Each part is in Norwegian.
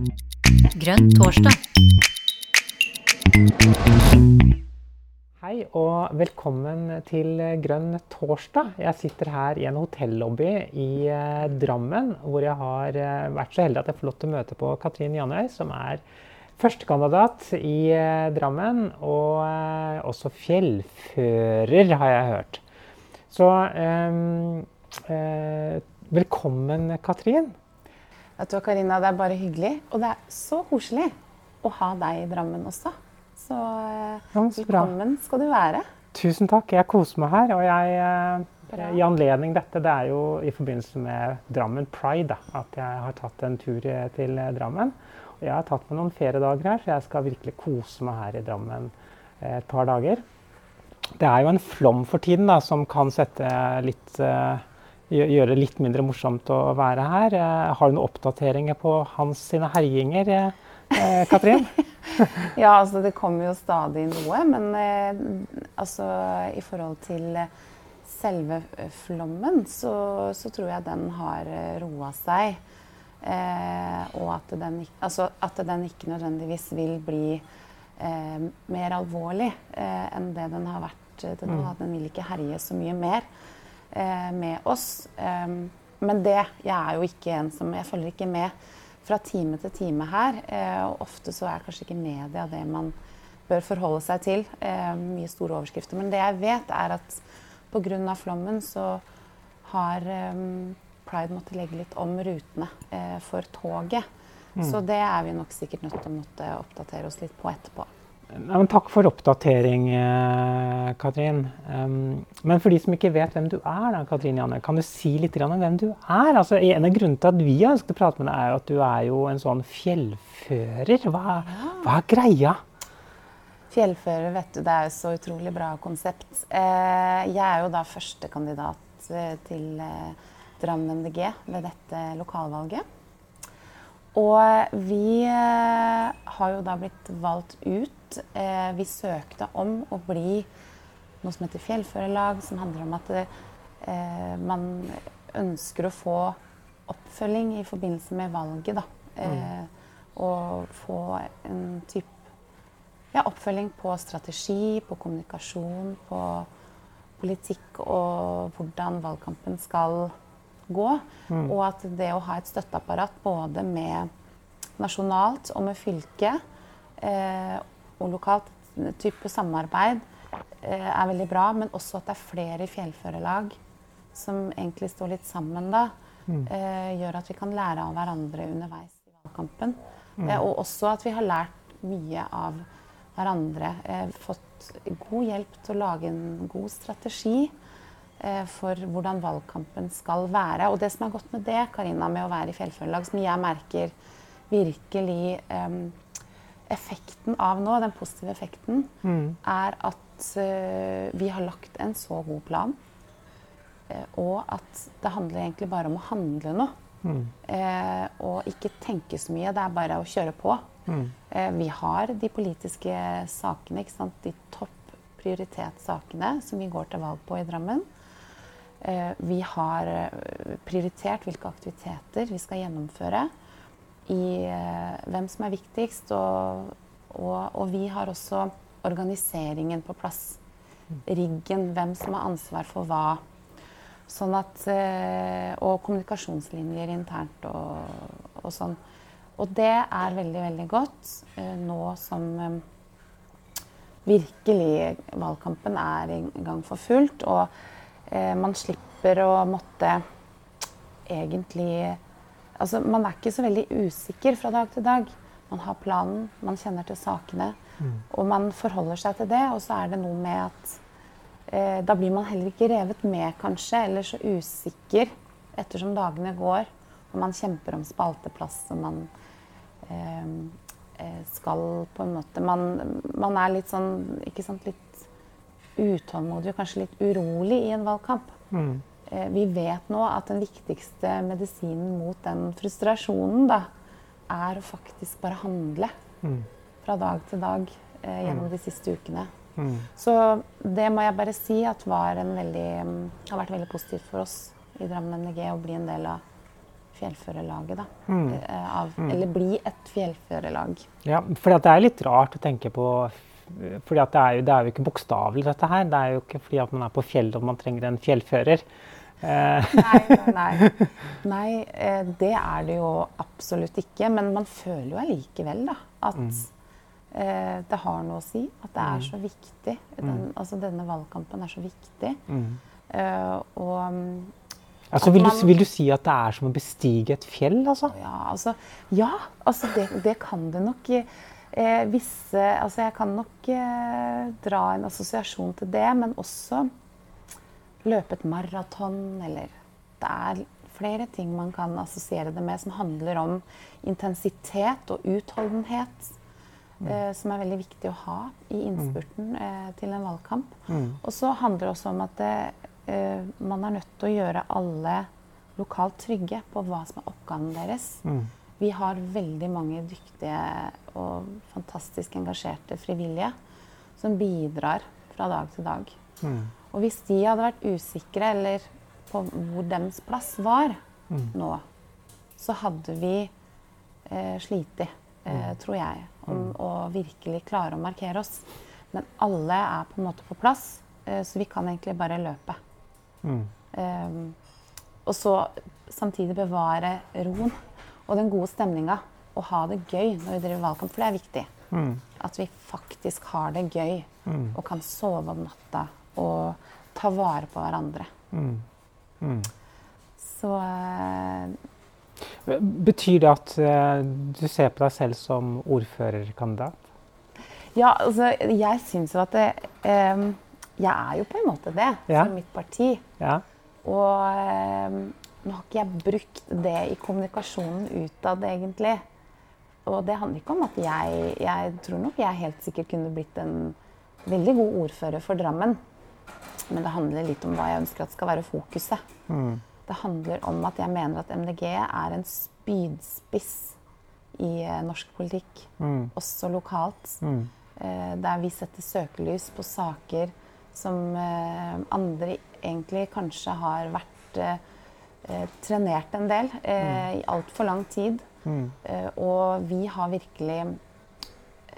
Grønn torsdag. Hei og velkommen til Grønn torsdag. Jeg sitter her i en hotellobby i eh, Drammen, hvor jeg har eh, vært så heldig at jeg får lov til å møte på Katrin Janøy, som er førstekandidat i eh, Drammen, og også fjellfører, har jeg hørt. Så um, uh, velkommen, Katrin. Vet du, Karina, Det er bare hyggelig. Og det er så koselig å ha deg i Drammen også. Så eh, Ja, så velkommen skal du være. Tusen takk. Jeg koser meg her. Og jeg, eh, Bra. i anledning dette, det er jo i forbindelse med Drammen Pride da, at jeg har tatt en tur eh, til Drammen. Og jeg har tatt meg noen feriedager her, så jeg skal virkelig kose meg her i Drammen et par dager. Det er jo en flom for tiden da, som kan sette litt gjø- Gjøre det litt mindre morsomt å være her. Eh, Har du noen oppdateringer på hans sine herjinger, eh, eh, Katrin? Ja, altså det kommer jo stadig noe, men altså i forhold til selve flommen, så, så tror jeg den har roa seg. Eh, og at den, altså, at den ikke nødvendigvis vil bli eh, mer alvorlig eh, enn det den har vært til nå. At den vil ikke herje så mye mer med oss. Eh, men det Jeg er jo ikke en som Jeg følger ikke med fra time til time her. Eh, og ofte så er kanskje ikke media det man bør forholde seg til. Eh, mye store overskrifter. Men det jeg vet, er at pga. flommen så har eh, Pride måttet legge litt om rutene eh, for toget. Så det er vi nok sikkert nødt til å måtte oppdatere oss litt på etterpå. Men takk for oppdatering, eh, Katrin. Men for de som ikke vet hvem du er, da, Katrin Janne, kan du si litt om hvem du er? Altså, en av grunnene til at vi har ønsket å prate med deg, er jo at du er jo en sånn fjellfører. Hva, hva er greia? Fjellfører, vet du, det er jo så utrolig bra konsept. Eh, jeg er jo da førstekandidat eh, til Drammen MDG ved dette lokalvalget. Og vi eh, har jo da blitt valgt ut. Eh, vi søkte om å bli noe som heter fjellførerlag, som handler om at eh, man ønsker å få oppfølging i forbindelse med valget. Da. Mm. Og få en type ja, oppfølging på strategi, på kommunikasjon, på politikk og hvordan valgkampen skal gå. Og at det å ha et støtteapparat både med nasjonalt og med fylke eh, og lokalt type samarbeid eh, er veldig bra. Men også at det er flere fjellførerlag som egentlig står litt sammen da. Eh, gjør at vi kan lære av hverandre underveis i valgkampen. Eh, og også at vi har lært mye av hverandre. Eh, fått god hjelp til å lage en god strategi for hvordan valgkampen skal være. Og det som er godt med det, Karina, med å være i Fjellfølgelag, som jeg merker virkelig um, effekten av nå, den positive effekten, er at uh, vi har lagt en så god plan. Uh, og at det handler egentlig bare om å handle nå. Eh, og ikke tenke så mye. Det er bare å kjøre på. Eh, vi har de politiske sakene, de topp prioritetssakene som vi går til valg på i Drammen. Eh, vi har eh, prioritert hvilke aktiviteter vi skal gjennomføre. I eh, hvem som er viktigst. Og, og, og vi har også organiseringen på plass. Riggen, hvem som har ansvar for hva. Sånn at, og kommunikasjonslinjer internt og, og sånn. Og det er veldig, veldig godt nå som virkelig valgkampen er i gang for fullt. Og man slipper å måtte egentlig Altså, man er ikke så veldig usikker fra dag til dag. Man har planen, man kjenner til sakene, og man forholder seg til det. Og så er det noe med at eh, da blir man heller ikke revet med, kanskje, eller så usikker ettersom dagene går. Og man kjemper om spalteplass, og man eh, eh, skal på en måte man, man er litt sånn ikke sant, litt utålmodig og kanskje litt urolig i en valgkamp. Mm. Eh, vi vet nå at den viktigste medisinen mot den frustrasjonen da, er å faktisk bare handle Mm. fra dag til dag eh, gjennom de siste ukene. Mm. Så det må jeg bare si at var en veldig, mm, har vært veldig positivt for oss i Drammen MDG å bli en del av fjellførerlaget, da. Mm. Eh, av, Eller bli et fjellførerlag. Ja, for det er litt rart å tenke på fordi det er, jo, det, er jo, ikke bokstavelig, dette her. Det er jo ikke fordi at man er på fjellet og man trenger en fjellfører. Eh. Nei, nei. nei eh, det er det jo absolutt ikke. Men man føler jo allikevel da, at mm. eh, det har noe å si. At det er mm. så viktig. Den, mm. altså, denne valgkampen er så viktig. Mm. Eh, og Altså, vil, du, vil, du, si at det er som å bestige et fjell? Altså? Ja, altså, ja, altså det, det, kan det nok. Eh, visse, altså jeg kan nok eh, dra en assosiasjon til det, men også løpe et maraton eller Det er flere ting man kan assosiere det med som handler om intensitet og utholdenhet. Mm. Eh, som er veldig viktig å ha i innspurten mm. eh, til en valgkamp. Mm. Og så handler det også om at det, uh, man er nødt til å gjøre alle lokalt trygge på hva som er oppgaven deres. Mm. Vi har veldig mange dyktige og fantastisk engasjerte frivillige som bidrar fra dag til dag. Mm. Og hvis de hadde vært usikre eller på hvor deres plass var mm. nå, så hadde vi eh, slitt, eh, mm. tror jeg, om mm. å virkelig klare å markere oss. Men alle er på en måte på plass, eh, så vi kan egentlig bare løpe. Mm. Um, og så samtidig bevare roen og den gode stemninga. Og ha det gøy når vi driver valgkamp, for det er viktig. Mm. At vi faktisk har det gøy mm. og kan sove om natta og ta vare på hverandre. Mm. mm. Så uh, Betyr det at uh, du ser på deg selv som ordførerkandidat? Ja, altså jeg syns jo at det um, jeg er jo på en måte det, ja. for mitt parti. Ja. Og eh, nå har ikke jeg brukt det i kommunikasjonen utad, egentlig. Og det handler ikke om at jeg Jeg tror nok jeg helt sikkert kunne blitt en veldig god ordfører for Drammen. Men det handler litt om hva jeg ønsker at skal være fokuset. Mm. Det handler om at jeg mener at MDG er en spydspiss i eh, norsk politikk. Mm. Også lokalt. Mm. Eh, der vi setter søkelys på saker som eh, andre egentlig kanskje har vært trenert en del eh, i altfor lang tid. Mm. og vi har virkelig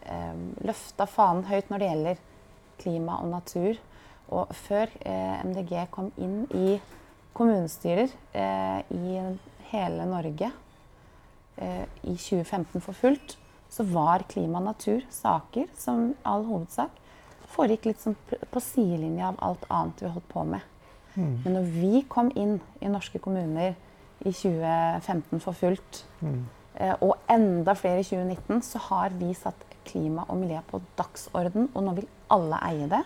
eh, løfta fanen høyt når det gjelder klima og natur. Og før MDG kom inn i kommunestyrer i hele Norge i 2015 for fullt, så var klima og natur saker som all hovedsak foregikk litt sånn på sidelinja av alt annet vi holdt på med. Mm. Men når vi kom inn i norske kommuner i 2015 for fullt, mm. eh, og enda flere i 2019, så har vi satt klima og miljø på dagsorden, og nå vil alle eie det.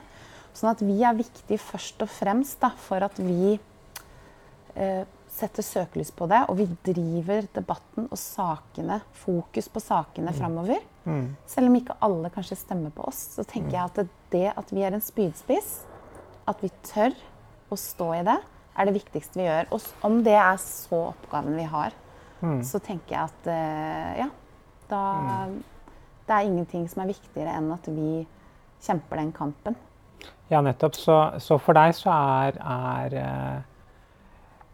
Sånn at vi er viktig først og fremst da, for at vi eh, setter søkelys på det, og vi driver debatten og sakene, fokus på sakene mm. framover. Mm. Selv om ikke alle kanskje stemmer på oss, så tenker mm. jeg at det at vi er en spydspiss, at vi tør å stå i det, er det viktigste vi gjør. Og om det er så oppgaven vi har, mm. så tenker jeg at uh, ja, da mm. Det er ingenting som er viktigere enn at vi kjemper den kampen. Ja, nettopp. Så, så for deg så er, er uh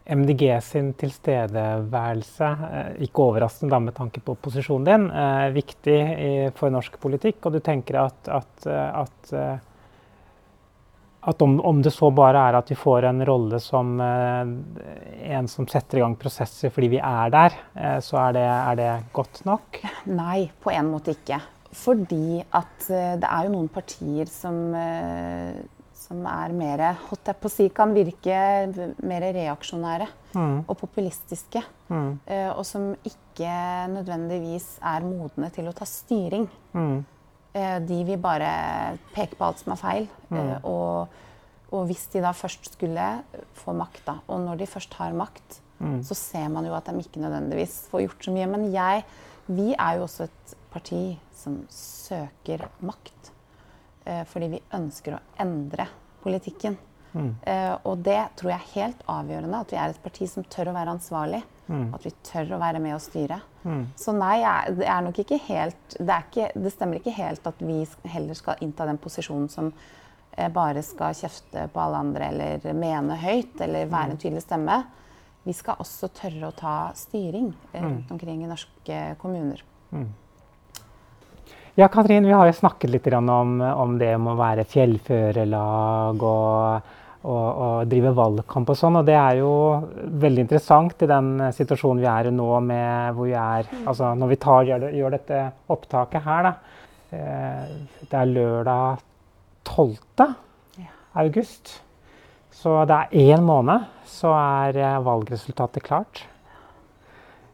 MDG sin tilstedeværelse, eh, ikke overraskende da med tanke på posisjonen din, eh, viktig for norsk politikk. Og du tenker at, at, eh, at, at om, om, det så bare er at vi får en rolle som en som setter i gang prosesser fordi vi er der, så er det, er det godt nok? Nei, på en måte ikke. Fordi at det er jo noen partier som som er mer holdt jeg på å si, kan virke mer reaksjonære mm. og populistiske. Mm. Uh, og som ikke nødvendigvis er modne til å ta styring. Mm. Uh, de vil bare peke på alt som er feil. Mm. og, og, hvis de da først skulle få makt, da, og når de først har makt, mm. så ser man jo at de ikke nødvendigvis får gjort så mye. Men jeg, vi er jo også et parti som søker makt. Eh, fordi vi ønsker å endre politikken. Mm. Og det tror jeg er helt avgjørende. At vi er et parti som tør å være ansvarlig. Mm. At vi tør å være med og styre. Mm. Så nei, det er nok ikke helt det, ikke, det, stemmer ikke helt at vi heller skal innta den posisjonen som uh, bare skal kjefte på alle andre eller mene høyt eller være en mm. tydelig stemme. vi skal også tørre å ta styring eh, rundt omkring i norske kommuner. Ja, Katrin, vi har jo snakket litt om, om det med å være fjellførerlag og, og, og drive valgkamp og sånn. Og det er jo veldig interessant i den situasjonen vi er i nå med hvor vi er Altså når vi tar, gjør, gjør dette opptaket her, da. Eh, det er lørdag 12. Ja. august. Så det er én måned, så er eh, valgresultatet klart.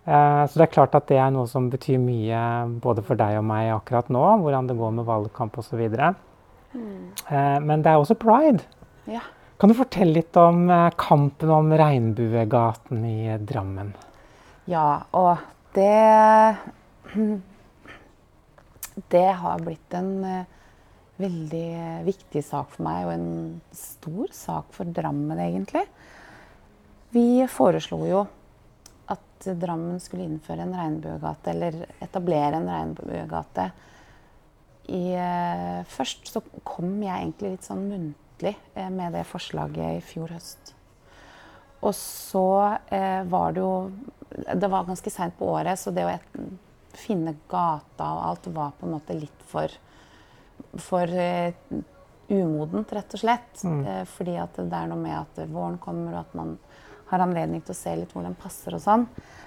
Eh, Så det er klart at det er noe som betyr mye både for deg og meg akkurat nå, hvordan det går med valgkamp osv. Mm. Men det er også pride. Ja. Kan du fortelle litt om eh, kampen om Regnbuegaten i Drammen? Ja, og det Det har blitt en eh, veldig viktig sak for meg, og en stor sak for Drammen, egentlig. Vi foreslo jo at Drammen skulle innføre en regnbuegate, eller etablere en regnbuegate. I, eh, først så kom jeg egentlig litt sånn muntlig eh, med det forslaget i fjor høst. Og så eh, var det jo Det var ganske seint på året, så det å finne gata og alt var på en måte litt for for eh, umodent, rett og slett. Eh, fordi at det er noe med at våren kommer, og at man har anledning til å se litt hvor den passer og sånn.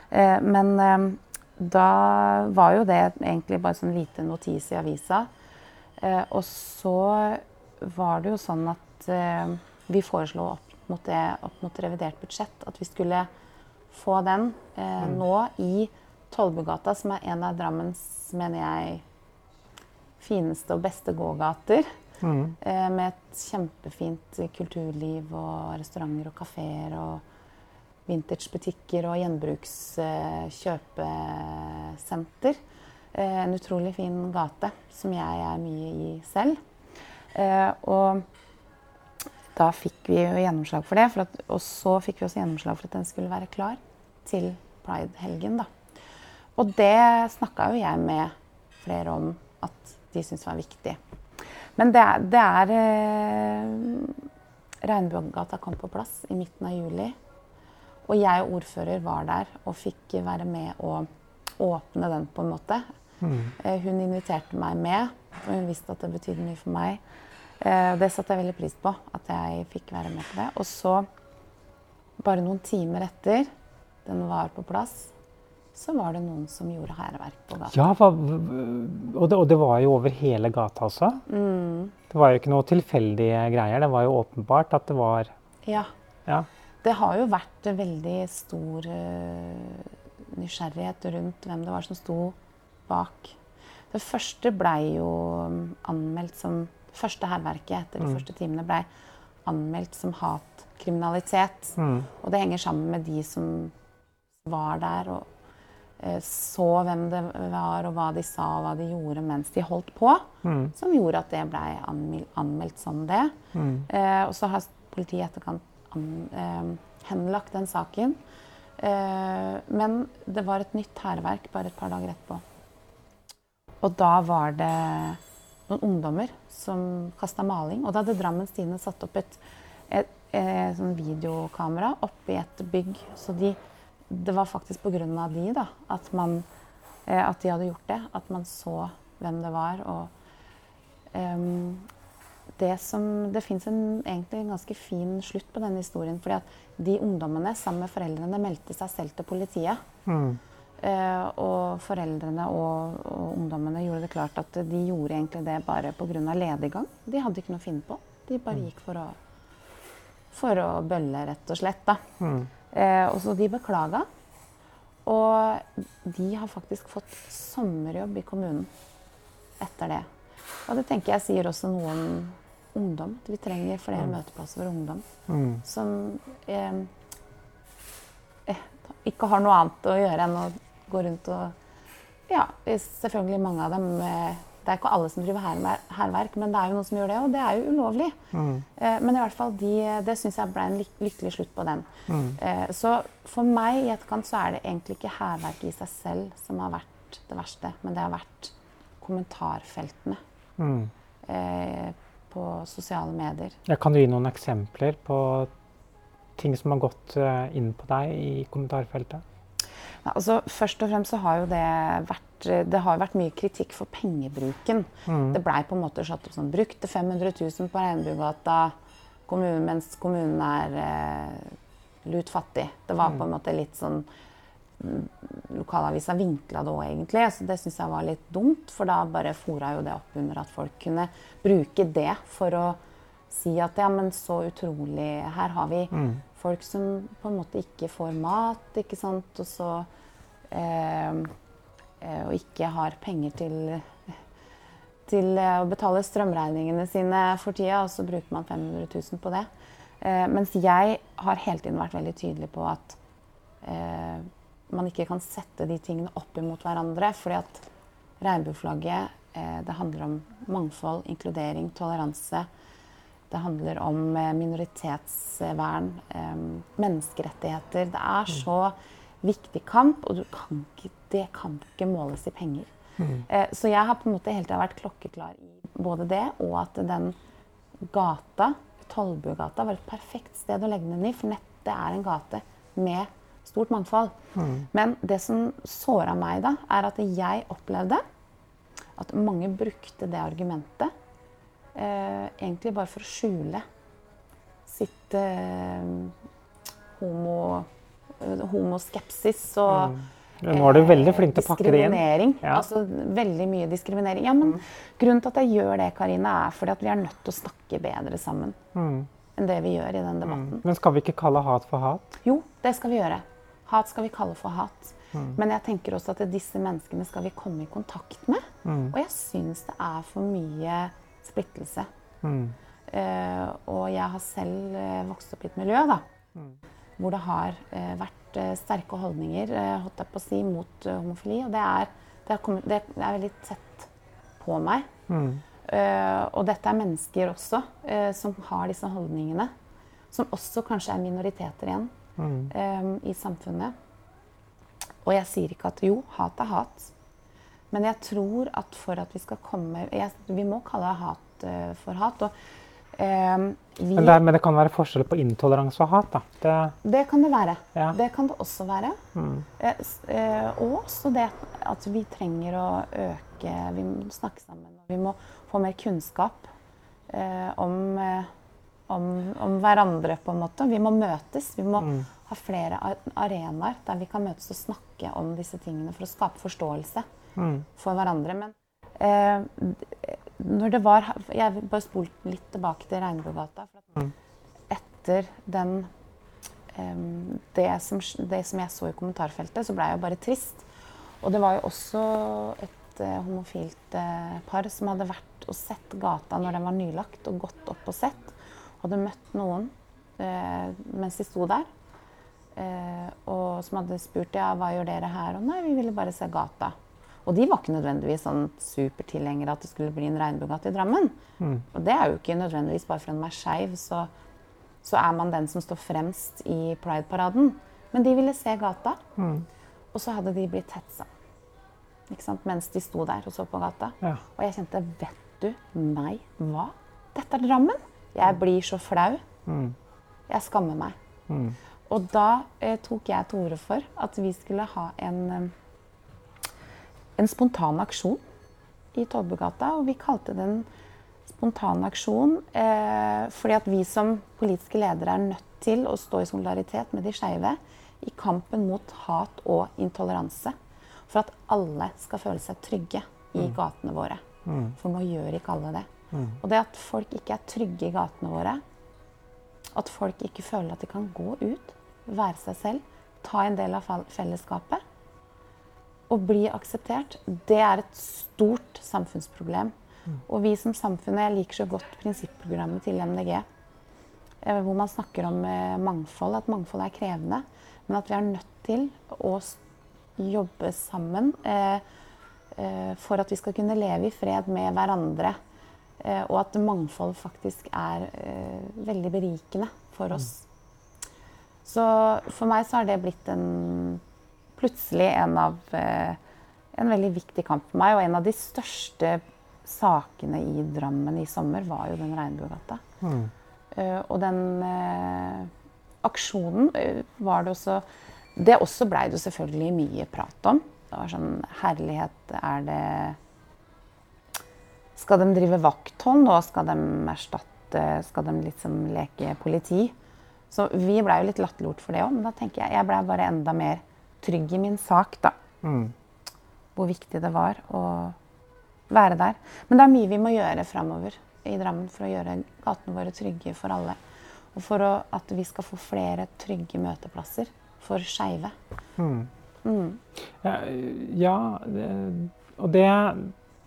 Eh, men da var jo det egentlig bare sånn lite notis i avisa. Eh, og så var det jo sånn at eh, vi foreslo opp mot, det, opp mot revidert budsjett at vi skulle få den eh, nå i Tollbugata, som er en av Drammens, mener jeg, fineste og beste gågater. Mm. Eh, med et kjempefint kulturliv og restauranter og kafeer og vintagebutikker og gjenbrukskjøpesenter. Eh, en utrolig fin gate som jeg er mye i selv. Eh, og da fikk vi jo gjennomslag for det. For at, og så fikk vi også gjennomslag for at den skulle være klar til Pride-helgen. da. Og det snakka jo jeg med flere om at de syntes var viktig. Men det er, det er eh, Regnbuegata kom på plass i midten av juli. Og jeg og ordfører var der og fikk være med å åpne den, på en måte. Eh, hun inviterte meg med, og hun visste at det betydde mye for meg. Eh, det satte jeg veldig pris på, at jeg fikk være med på det. Og så, bare noen timer etter den var på plass, så var det noen som gjorde hærverk på gata. Ja, og, det, og det var jo over hele gata også. Mm. Det var jo ikke noe tilfeldige greier. Det var jo åpenbart at det var Ja. Ja. Det har jo vært veldig stor eh, nysgjerrighet rundt hvem det var som sto bak. Det første blei jo mm, anmeldt som Det første hærverket etter de Mm. første timene blei anmeldt som hatkriminalitet. Mm. Og det henger sammen med de som var der og eh, så hvem det var, og hva de sa og hva de gjorde mens de holdt på. Mm. Som gjorde at det blei anmel anmeldt som det. Mm. Eh, og så har politiet i etterkant an, eh, henlagt den saken. Eh, men det var et nytt hærverk bare et par dager etterpå. Og da var det noen ungdommer som kasta maling. Og da hadde Drammens Tidende satt opp et, et, et, sånn videokamera oppi et bygg. Så de, det var faktisk pga. de da, at, man, eh, at de hadde gjort det. At man så hvem det var. Og um, det som Det fins egentlig en ganske fin slutt på denne historien. fordi at de ungdommene sammen med foreldrene meldte seg selv til politiet. Mm. Eh, og foreldrene og, og ungdommene gjorde det klart at de gjorde egentlig det bare pga. lediggang. De hadde ikke noe å finne på. De bare gikk for å, for å bølle, rett og slett. da. Mm. Eh, og så de beklaga. Og de har faktisk fått sommerjobb i kommunen etter det. Og det tenker jeg sier også noe om ungdom. Vi trenger flere møteplasser for ungdom Mm. som eh, eh, ikke har noe annet å gjøre enn å gå rundt og Ja, selvfølgelig mange av dem eh, Det er ikke alle som driver hærver- hærverk, men det er jo noen som gjør det, og det er jo ulovlig. Mm. Eh, men i hvert fall de, det syns jeg ble en lykkelig slutt på den. Mm. Eh, så for meg i etterkant så er det egentlig ikke hærverket i seg selv som har vært det verste, men det har vært kommentarfeltene Mm. eh, på sosiale medier. Ja, kan du gi noen eksempler på ting som har gått inn på deg i kommentarfeltet? Altså, først og fremst så har jo det vært det har vært mye kritikk for pengebruken. Mm. Det blei på en måte satt opp sånn Brukte 500 000 på Regnbuegata kommunen, mens kommunen er eh, lut fattig. Det var på en mm. måte litt sånn mm, Lokalavisa vinkla det òg, egentlig. Så det syns jeg var litt dumt. For da bare fora jo det opp under at folk kunne bruke det for å si at ja, men så utrolig Her har vi mm. Folk som på en måte ikke får mat, ikke sant. Og så eh, eh Og ikke har penger til til eh, å betale strømregningene sine for tida, og så bruker man 500 000 på det. Eh, mens jeg har hele tiden vært veldig tydelig på at eh, man ikke kan sette de tingene opp imot hverandre. fordi at regnbueflagget eh, det handler om mangfold, inkludering, toleranse. Det handler om eh, minoritetsvern, eh, menneskerettigheter. Det er mm. så viktig kamp, og kan ikke, det kan ikke måles i penger. Mm. Så jeg har på en måte hele tida vært klokkeklar i både det og at den gata, Tollbugata, var et perfekt sted å legge den i. For nettet er en gate med stort mangfold. Mm. Men det som såra meg da, er at jeg opplevde at mange brukte det argumentet eh, egentlig bare for å skjule sitt eh, homo, eh, homoskepsis og mm. Nå er du veldig flink til å pakke det inn. Diskriminering. Ja. Altså veldig mye diskriminering. Ja, men mm. Grunnen til at jeg gjør det, Karina, er fordi at vi er nødt til å snakke bedre sammen. Mm. enn det vi gjør i den debatten. Mm. Men skal vi ikke kalle hat for hat? Jo, det skal vi gjøre. Hat skal vi kalle for hat. Mm. Men jeg tenker også at disse menneskene skal vi komme i kontakt med. Mm. Og jeg syns det er for mye splittelse. Uh, og jeg har selv uh, vokst opp i et miljø da, mm. hvor det har uh, vært sterke holdninger holdt jeg på å si, mot homofili. Og det er, det, er kommet, det er, veldig tett på meg. Mm. og dette er mennesker også som har disse holdningene. Som også kanskje er minoriteter igjen mm. i samfunnet. Og jeg sier ikke at jo, hat er hat. Men jeg tror at for at vi skal komme jeg, Vi må kalle hat uh, for hat. Og, uh, vi, men, det, men, det, kan være forskjell på intoleranse og hat? da? Det, det kan det være. Ja. Det kan det også være. Mm. Uh, og så det at vi trenger å øke Vi må snakke sammen. Vi må få mer kunnskap om, om, om, hverandre, på en måte. Vi må møtes. Vi må mm. ha flere arenaer der vi kan møtes og snakke om disse tingene for å skape forståelse mm. for hverandre. Men eh, når det var Jeg vil bare spole litt tilbake til Regnbuegata. Mm. Etter den eh, det, som, det, som, jeg så i kommentarfeltet, så ble jeg jo bare trist. Og det var jo også et eh, homofilt uh, par som hadde vært og sett gata når den var nylagt, og gått opp og sett. Hadde møtt noen uh, mens de sto der. og som hadde spurt ja, hva gjør dere her. Og nei, vi ville bare se gata. Og de var ikke nødvendigvis sånn supertilhengere at det skulle bli en regnbuegate i Drammen. Mm. Og det er jo ikke nødvendigvis bare fordi man er skeiv, så, så, er man den som står fremst i Pride-paraden. Men de ville se gata. Mm. Og så hadde de blitt hetsa mens de sto der og så på gata. Ja. Og jeg kjente Vet du meg hva? Dette er Drammen! Jeg blir så flau. Mm. Jeg skammer meg. Mm. Og da eh, tok jeg til orde for at vi skulle ha en eh, en spontan aksjon i Tollbugata. Og vi kalte det en spontan aksjon eh, fordi at vi som politiske ledere er nødt til å stå i solidaritet med de skeive i kampen mot hat og intoleranse. For at alle skal føle seg trygge i mm. gatene våre. Mm. For nå gjør ikke alle det. Mm. Og det at folk ikke er trygge i gatene våre, at folk ikke føler at de kan gå ut, være seg selv, ta en del av fellesskapet, å bli akseptert, det er et stort samfunnsproblem. Og vi som samfunn Jeg liker så godt prinsipprogrammet til MDG. Eh, hvor man snakker om eh, mangfold, at mangfold er krevende. Men at vi er nødt til å jobbe sammen eh, for at vi skal kunne leve i fred med hverandre. og at mangfold faktisk er veldig berikende for oss. Så for meg så har det blitt en plutselig en av eh, en veldig viktig kamp for meg. Og en av de største sakene i Drammen i sommer var jo den Regnbuegata. Mm. Uh, og den uh, aksjonen eh, var det også Det også blei det selvfølgelig mye prat om. Det var sånn Herlighet, er det Skal de drive vakthold nå? Skal de erstatte Skal de liksom leke politi? Så vi blei jo litt latterliggjort for det òg, men da tenker jeg jeg blei bare enda mer trygg i min sak, da. Mm. Hvor viktig det var å være der. Men det er mye vi må gjøre framover i Drammen for å gjøre gatene våre trygge for alle. Og for å, at vi skal få flere trygge møteplasser for skeive. Mm. Mm. Ja, ja det, og det,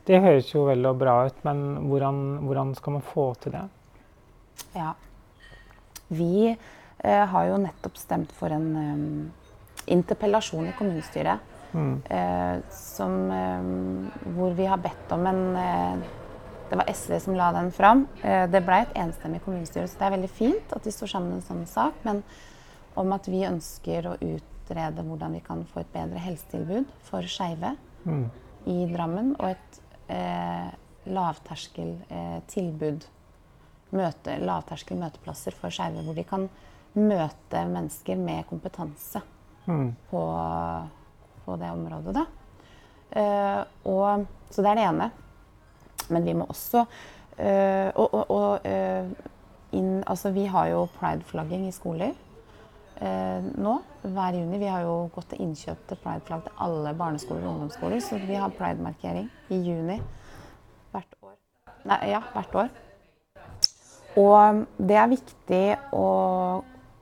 det høres jo vel og bra ut, men hvordan, hvordan skal man få til det? Ja. Vi eh, har jo nettopp stemt for en um, interpellasjon i kommunestyret. Mm. Eh, som, eh, hvor vi har bedt om en eh, Det var SV som la den fram. Det ble et enstemmig kommunestyre, så det er veldig fint at vi står sammen i en sånn sak. Men om at vi ønsker å utrede hvordan vi kan få et bedre helsetilbud for skeive Mm. i Drammen. Og et eh, lavterskeltilbud. Møte, lavterskel møteplasser for skeive, hvor de kan møte mennesker med kompetanse Mm. på, på det området. Da. Uh, og, så det er det ene. Men vi må også uh, og, og, eh, inn, altså Vi har jo prideflagging i skoler nå hver juni. Vi har jo gått til innkjøp til prideflagg til alle barneskoler og ungdomsskoler. Så vi har pridemarkering i juni hvert år. Nei, ja, hvert år. Og det er viktig å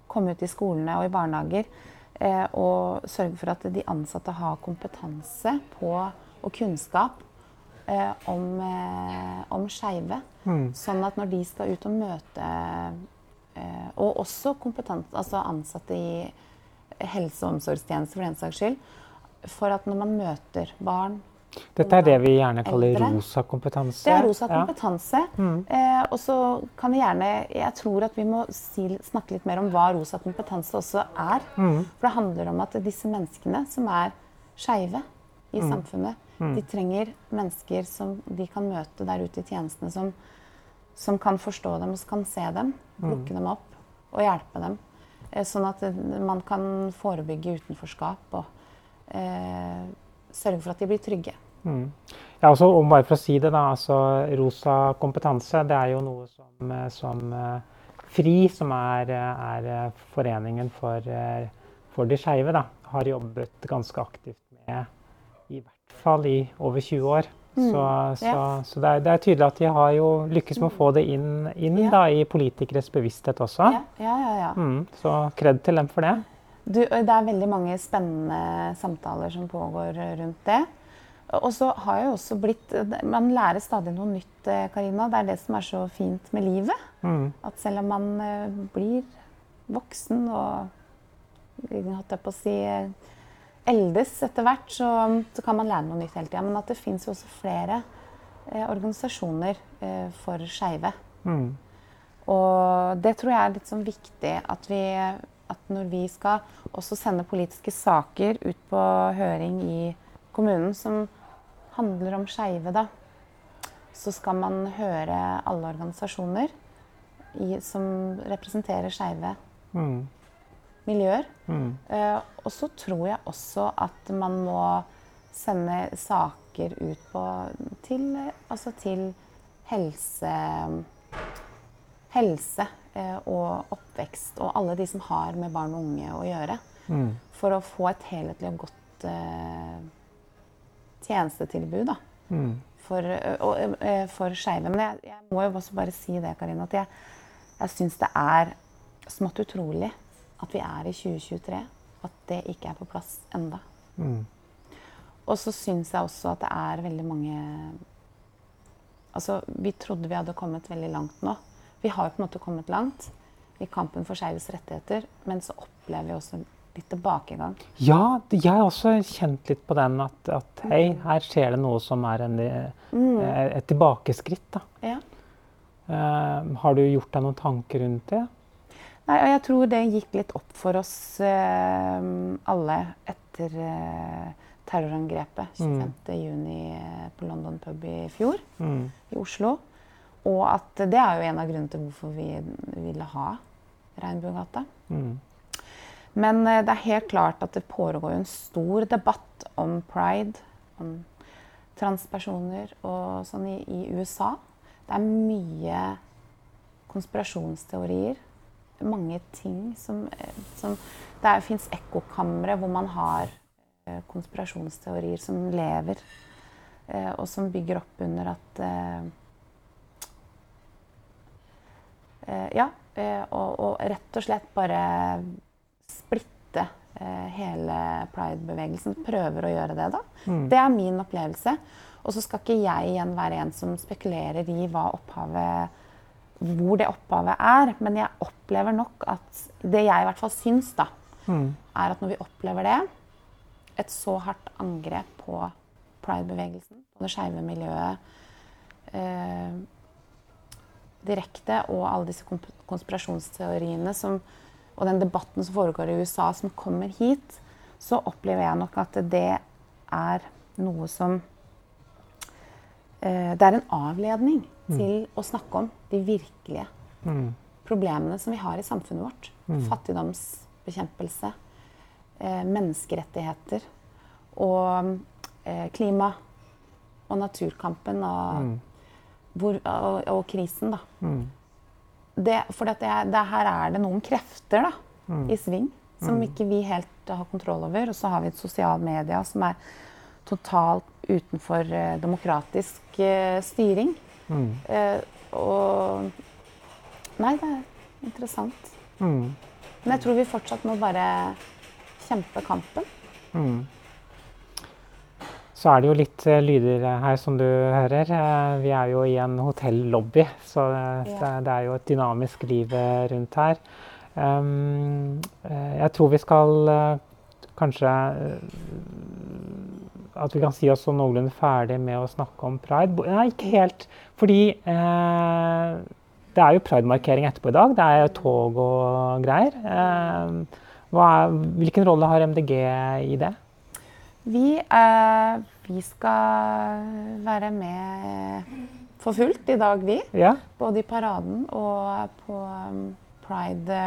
komme ut i skolene og i barnehager eh, og sørge for at de ansatte har kompetanse på, og kunnskap eh, om, eh, om skeive. Mm. Sånn at når de skal ut og møte eh, Og også altså ansatte i helse- og omsorgstjenester for den saks skyld. For at når man møter barn Dette er det vi gjerne kaller Eldre. rosa kompetanse. Det er rosa Ja. kompetanse. Mm. Eh, og så kan vi gjerne Jeg tror at vi må si, snakke litt mer om hva rosa kompetanse også er. Mm. For det handler om at disse menneskene som er skeive i Mm. samfunnet, de trenger mennesker som de kan møte der ute i tjenestene, som, som kan forstå dem som kan se dem, plukke dem opp og hjelpe dem. Eh, sånn at man kan forebygge utenforskap og eh, sørge for at de blir trygge. Mm. Ja, altså, om bare for å si det, da. Altså, rosa kompetanse det er jo noe som, eh, som eh, FRI, som er, eh, er foreningen for, for de skeive, da, har jobbet ganske aktivt med i hvert fall i over 20 år. Mm, Så, så, så det, er, det er tydelig at de har jo lykkes med å få det inn, inn Ja. da, i politikeres bevissthet også. Ja, ja, ja. ja. Mm, så kred til dem for det. Du, det er veldig mange spennende samtaler som pågår rundt det. Og så har jeg også blitt Man lærer stadig noe nytt, Karina. Det er det som er så fint med livet. Mm, At selv om man blir voksen og holdt jeg på å si eldes etter hvert, så, så kan man lære noe nytt hele tida. Men at det fins også flere eh, organisasjoner eh, for skeive. mm, Og det tror jeg er litt sånn viktig at vi at når vi skal også sende politiske saker ut på høring i kommunen som handler om skeive, da, så skal man høre alle organisasjoner i, som representerer skeive mm, miljøer. mm, Uh, og så tror jeg også at man må sende saker ut på til, altså til helse, helse og oppvekst og alle de som har med barn og unge å gjøre. mm, For å få et helhetlig og godt eh, tjenestetilbud da, mm. for, eh, for skeive. Men jeg, jeg må jo også bare si det, Karina, at jeg, jeg syns det er smått utrolig at vi er i 2023. At det ikke er på plass enda. Mm. Og så syns jeg også at det er veldig mange Altså, vi trodde vi hadde kommet veldig langt nå. Vi har på en måte kommet langt i kampen for skeives rettigheter, men så opplever vi også litt tilbakegang. Ja, jeg har også kjent litt på den at, at hei, her skjer det noe som er en, eh, et tilbakeskritt. Da. Ja. Uh, har du gjort deg noen tanker rundt det? Nei, og jeg tror det gikk litt opp for oss uh, alle etter uh, terrorangrepet 25.6 på London pub i fjor Mm. i Oslo. Og at det er jo en av grunnene til hvorfor vi ville ha Regnbuegata. Mm. Men eh, det er helt klart at det pågår en stor debatt om pride, om transpersoner og sånn i, i USA. Det er mye konspirasjonsteorier. Mange ting som, eh, som Det fins ekkokamre hvor man har eh, konspirasjonsteorier som lever, og som bygger opp under at eh, eh, Ja, eh, og, og, rett og slett bare splitte hele pride-bevegelsen. Prøver å gjøre det, da. Mm. Det er min opplevelse. Og så skal ikke jeg igjen være en som spekulerer i hva opphavet hvor det opphavet er. Men jeg opplever nok at det jeg i hvert fall syns, da, mm. er at når vi opplever det, et så hardt angrep på pride-bevegelsen, på det skeive miljøet eh, direkte, og alle disse konspirasjonsteoriene som, og den debatten som foregår i USA, som kommer hit, så opplever jeg nok at det er noe som eh, Det er en avledning mm. til å snakke om de virkelige mm. problemene som vi har i samfunnet vårt. Mm. Fattigdomsbekjempelse, eh, menneskerettigheter og eh, klima og naturkampen og, mm. Hvor, og, og krisen, da. Mm. Det, for det, det, her er det noen krefter da, mm. i sving som ikke vi helt har kontroll over. Og så har vi et sosiale medier som er totalt utenfor eh, demokratisk eh, styring. Mm. Eh, og Nei, det er interessant. Mm. Men jeg tror vi fortsatt må bare kjempe kampen. Mm. Så er det jo litt uh, lyder her som du hører. Uh, vi er jo i en hotellobby, så uh, det, er jo et dynamisk liv rundt her. Um, jeg tror vi skal kanskje at vi kan si oss så noenlunde ferdig med å snakke om pride. Nei, ikke helt. Fordi eh, det er jo pridemarkering etterpå i dag. Det er tog og greier. Eh, er, hvilken rolle har MDG i det? Vi, eh, vi skal være med for fullt i dag, vi. Ja. Både i paraden og på um, Pride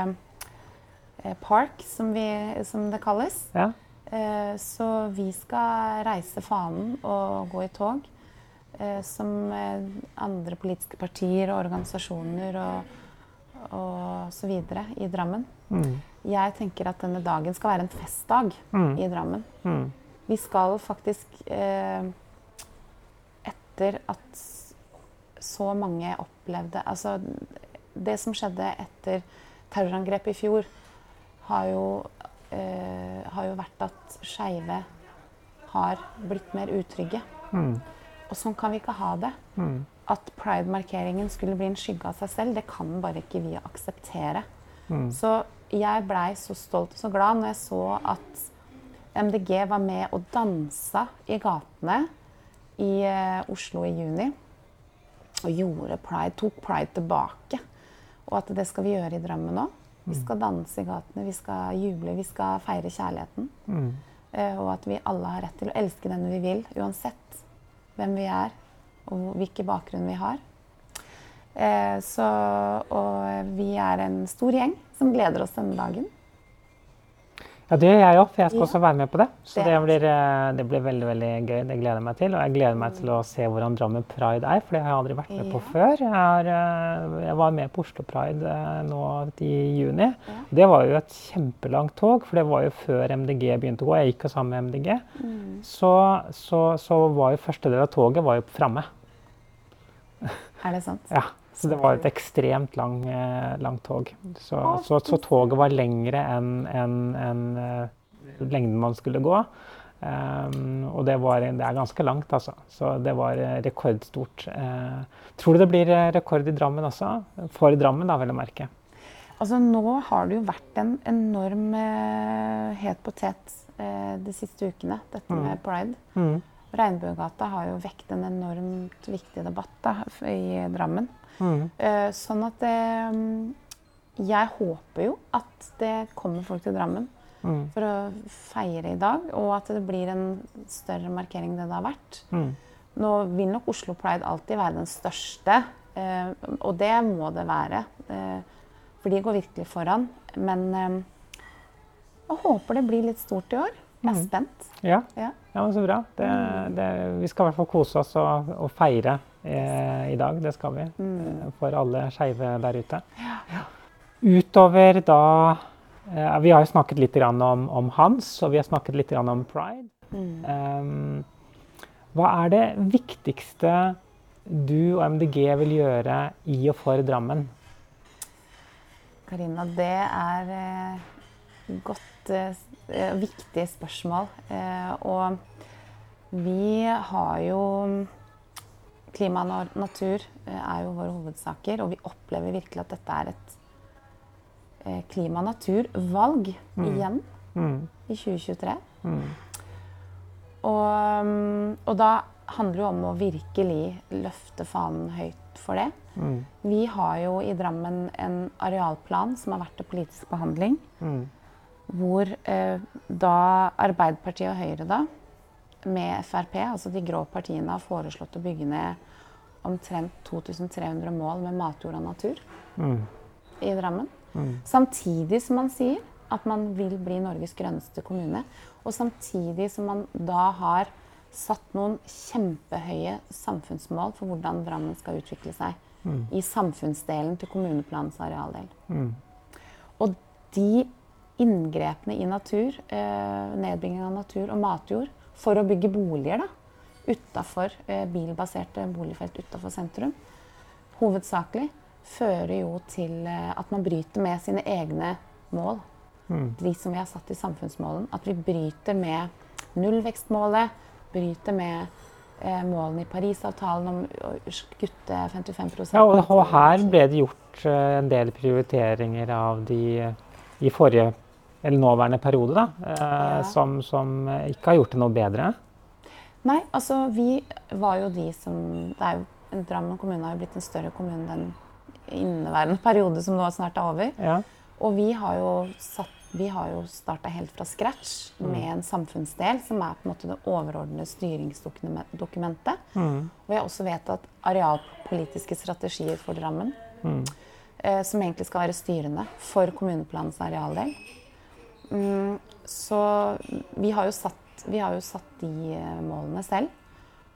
eh, Park, som, vi, som det kalles. Ja. Eh, så vi skal reise fanen og gå i tog. Eh, som eh, andre politiske partier og organisasjoner og, og så videre i Drammen. Mm. Jeg tenker at denne dagen skal være en festdag mm. i Drammen. Mm. Vi skal faktisk Etter at så mange opplevde Altså, det som skjedde etter terrorangrepet i fjor, har jo eh, har jo vært at skeive har blitt mer utrygge. Mm. Og sånn kan vi ikke ha det. Mm. At pride-markeringen skulle bli en skygge av seg selv, det kan bare ikke vi akseptere. Mm. Så jeg blei så stolt og så glad når jeg så at MDG var med og dansa i gatene i eh, Oslo i juni. Og gjorde pride, tok pride tilbake. Og at det skal vi gjøre i Drammen òg. Vi mm. skal danse i gatene, vi skal juble, vi skal feire kjærligheten. Mm. Uh, og at vi alle har rett til å elske den vi vil, uansett hvem vi er og hvilken bakgrunn vi har. Uh, så, og vi er en stor gjeng som gleder oss denne dagen. Ja, det gjør jeg òg, for jeg skal også være med på det. Så det blir, eh, det blir, veldig veldig gøy. Det gleder jeg meg til. Og jeg gleder meg til å se hvordan Drammen Pride er, for det har jeg aldri vært med på før. Jeg, har, eh, jeg var med på Oslo Pride eh, nå i juni. Det var jo et kjempelangt tog, for det var jo før MDG begynte å gå. Jeg gikk jo sammen med MDG. Mm. Så, så, så var jo første del av toget var jo framme. Er det sant? Ja. Så det var et ekstremt lang, eh, langt tog. Så, så, så, toget var lengre enn en, en, uh, lengden man skulle gå. Um, og det, var, det, er ganske langt, altså. Så det var rekordstort. Uh, tror du det blir rekord i Drammen også? For Drammen, da, vel å merke. Altså, nå har det jo vært en enorm uh, het potet de siste ukene, dette mm. med pride. Mm. Regnbuegata har jo vekt en enormt viktig debatt da, i Drammen. Mm. Uh, sånn at det um, Jeg håper jo at det kommer folk til Drammen mm. for å feire i dag, og at det blir en større markering enn det det har vært. Mm. Nå vil nok Oslo Pride alltid være den største, uh, og det må det være. Uh, For de går virkelig foran. Men eh, jeg håper det blir litt stort i år. Jeg er Mm. spent. Ja, Ja. ja men så bra. Det, det, vi skal i hvert fall kose oss og, og feire eh, i dag. Det skal vi. Mm. eh, For alle skeive der ute. Utover da eh, Vi har jo snakket litt grann om, om Hans, og vi har snakket litt grann om pride. Mm. Um, hva er det viktigste du og MDG vil gjøre i og for Drammen? Karina, det er eh, godt eh, eh, viktig spørsmål. Eh, og vi har jo Klima og natur er jo våre hovedsaker, og vi opplever virkelig at dette er et eh, klima- og naturvalg Mm. igjen Mm, i 2023. mm, Og, mm, og da handler det om å virkelig løfte fanen høyt for det. mm, Vi har jo i Drammen en arealplan som har vært til politisk behandling. Hvor eh, da Arbeiderpartiet og Høyre da, med Frp, altså de grå partiene, har foreslått å bygge ned omtrent 2300 mål med matjord og natur mm, i Drammen. mm. Samtidig som man sier at man vil bli Norges grønneste kommune. Og samtidig som man da har satt noen kjempehøye samfunnsmål for hvordan Drammen skal utvikle seg Mm. i samfunnsdelen til kommuneplanens arealdel. Mm. Og de inngrepene i natur, eh, nedbygging av natur og matjord for å bygge boliger da, utafor eh, bilbaserte boligfelt utafor sentrum, hovedsakelig fører jo til eh, at man bryter med sine egne mål. Mm. De som vi har satt i samfunnsmålen. At vi bryter med nullvekstmålet, bryter med eh, målene i Parisavtalen om å kutte 55 Ja, og, og her ble det gjort eh, en del prioriteringer av de i forrige eller nåværende periode, da, eh, Ja. som, som ikke har gjort det noe bedre. Nei, altså vi var jo de som det er jo, Drammen kommune har jo blitt en større kommune den inneværende periode som nå snart er over. Ja. Og vi har jo, satt, vi har jo starta helt fra scratch med en samfunnsdel som er på en måte det overordnede styringsdokumentet. Mm. Og vi har også vedtatt arealpolitiske strategier for Drammen. Mm. eh, som egentlig skal være styrende for kommuneplanens arealdel. Mm, så vi har, jo satt, vi har jo satt de eh, målene selv.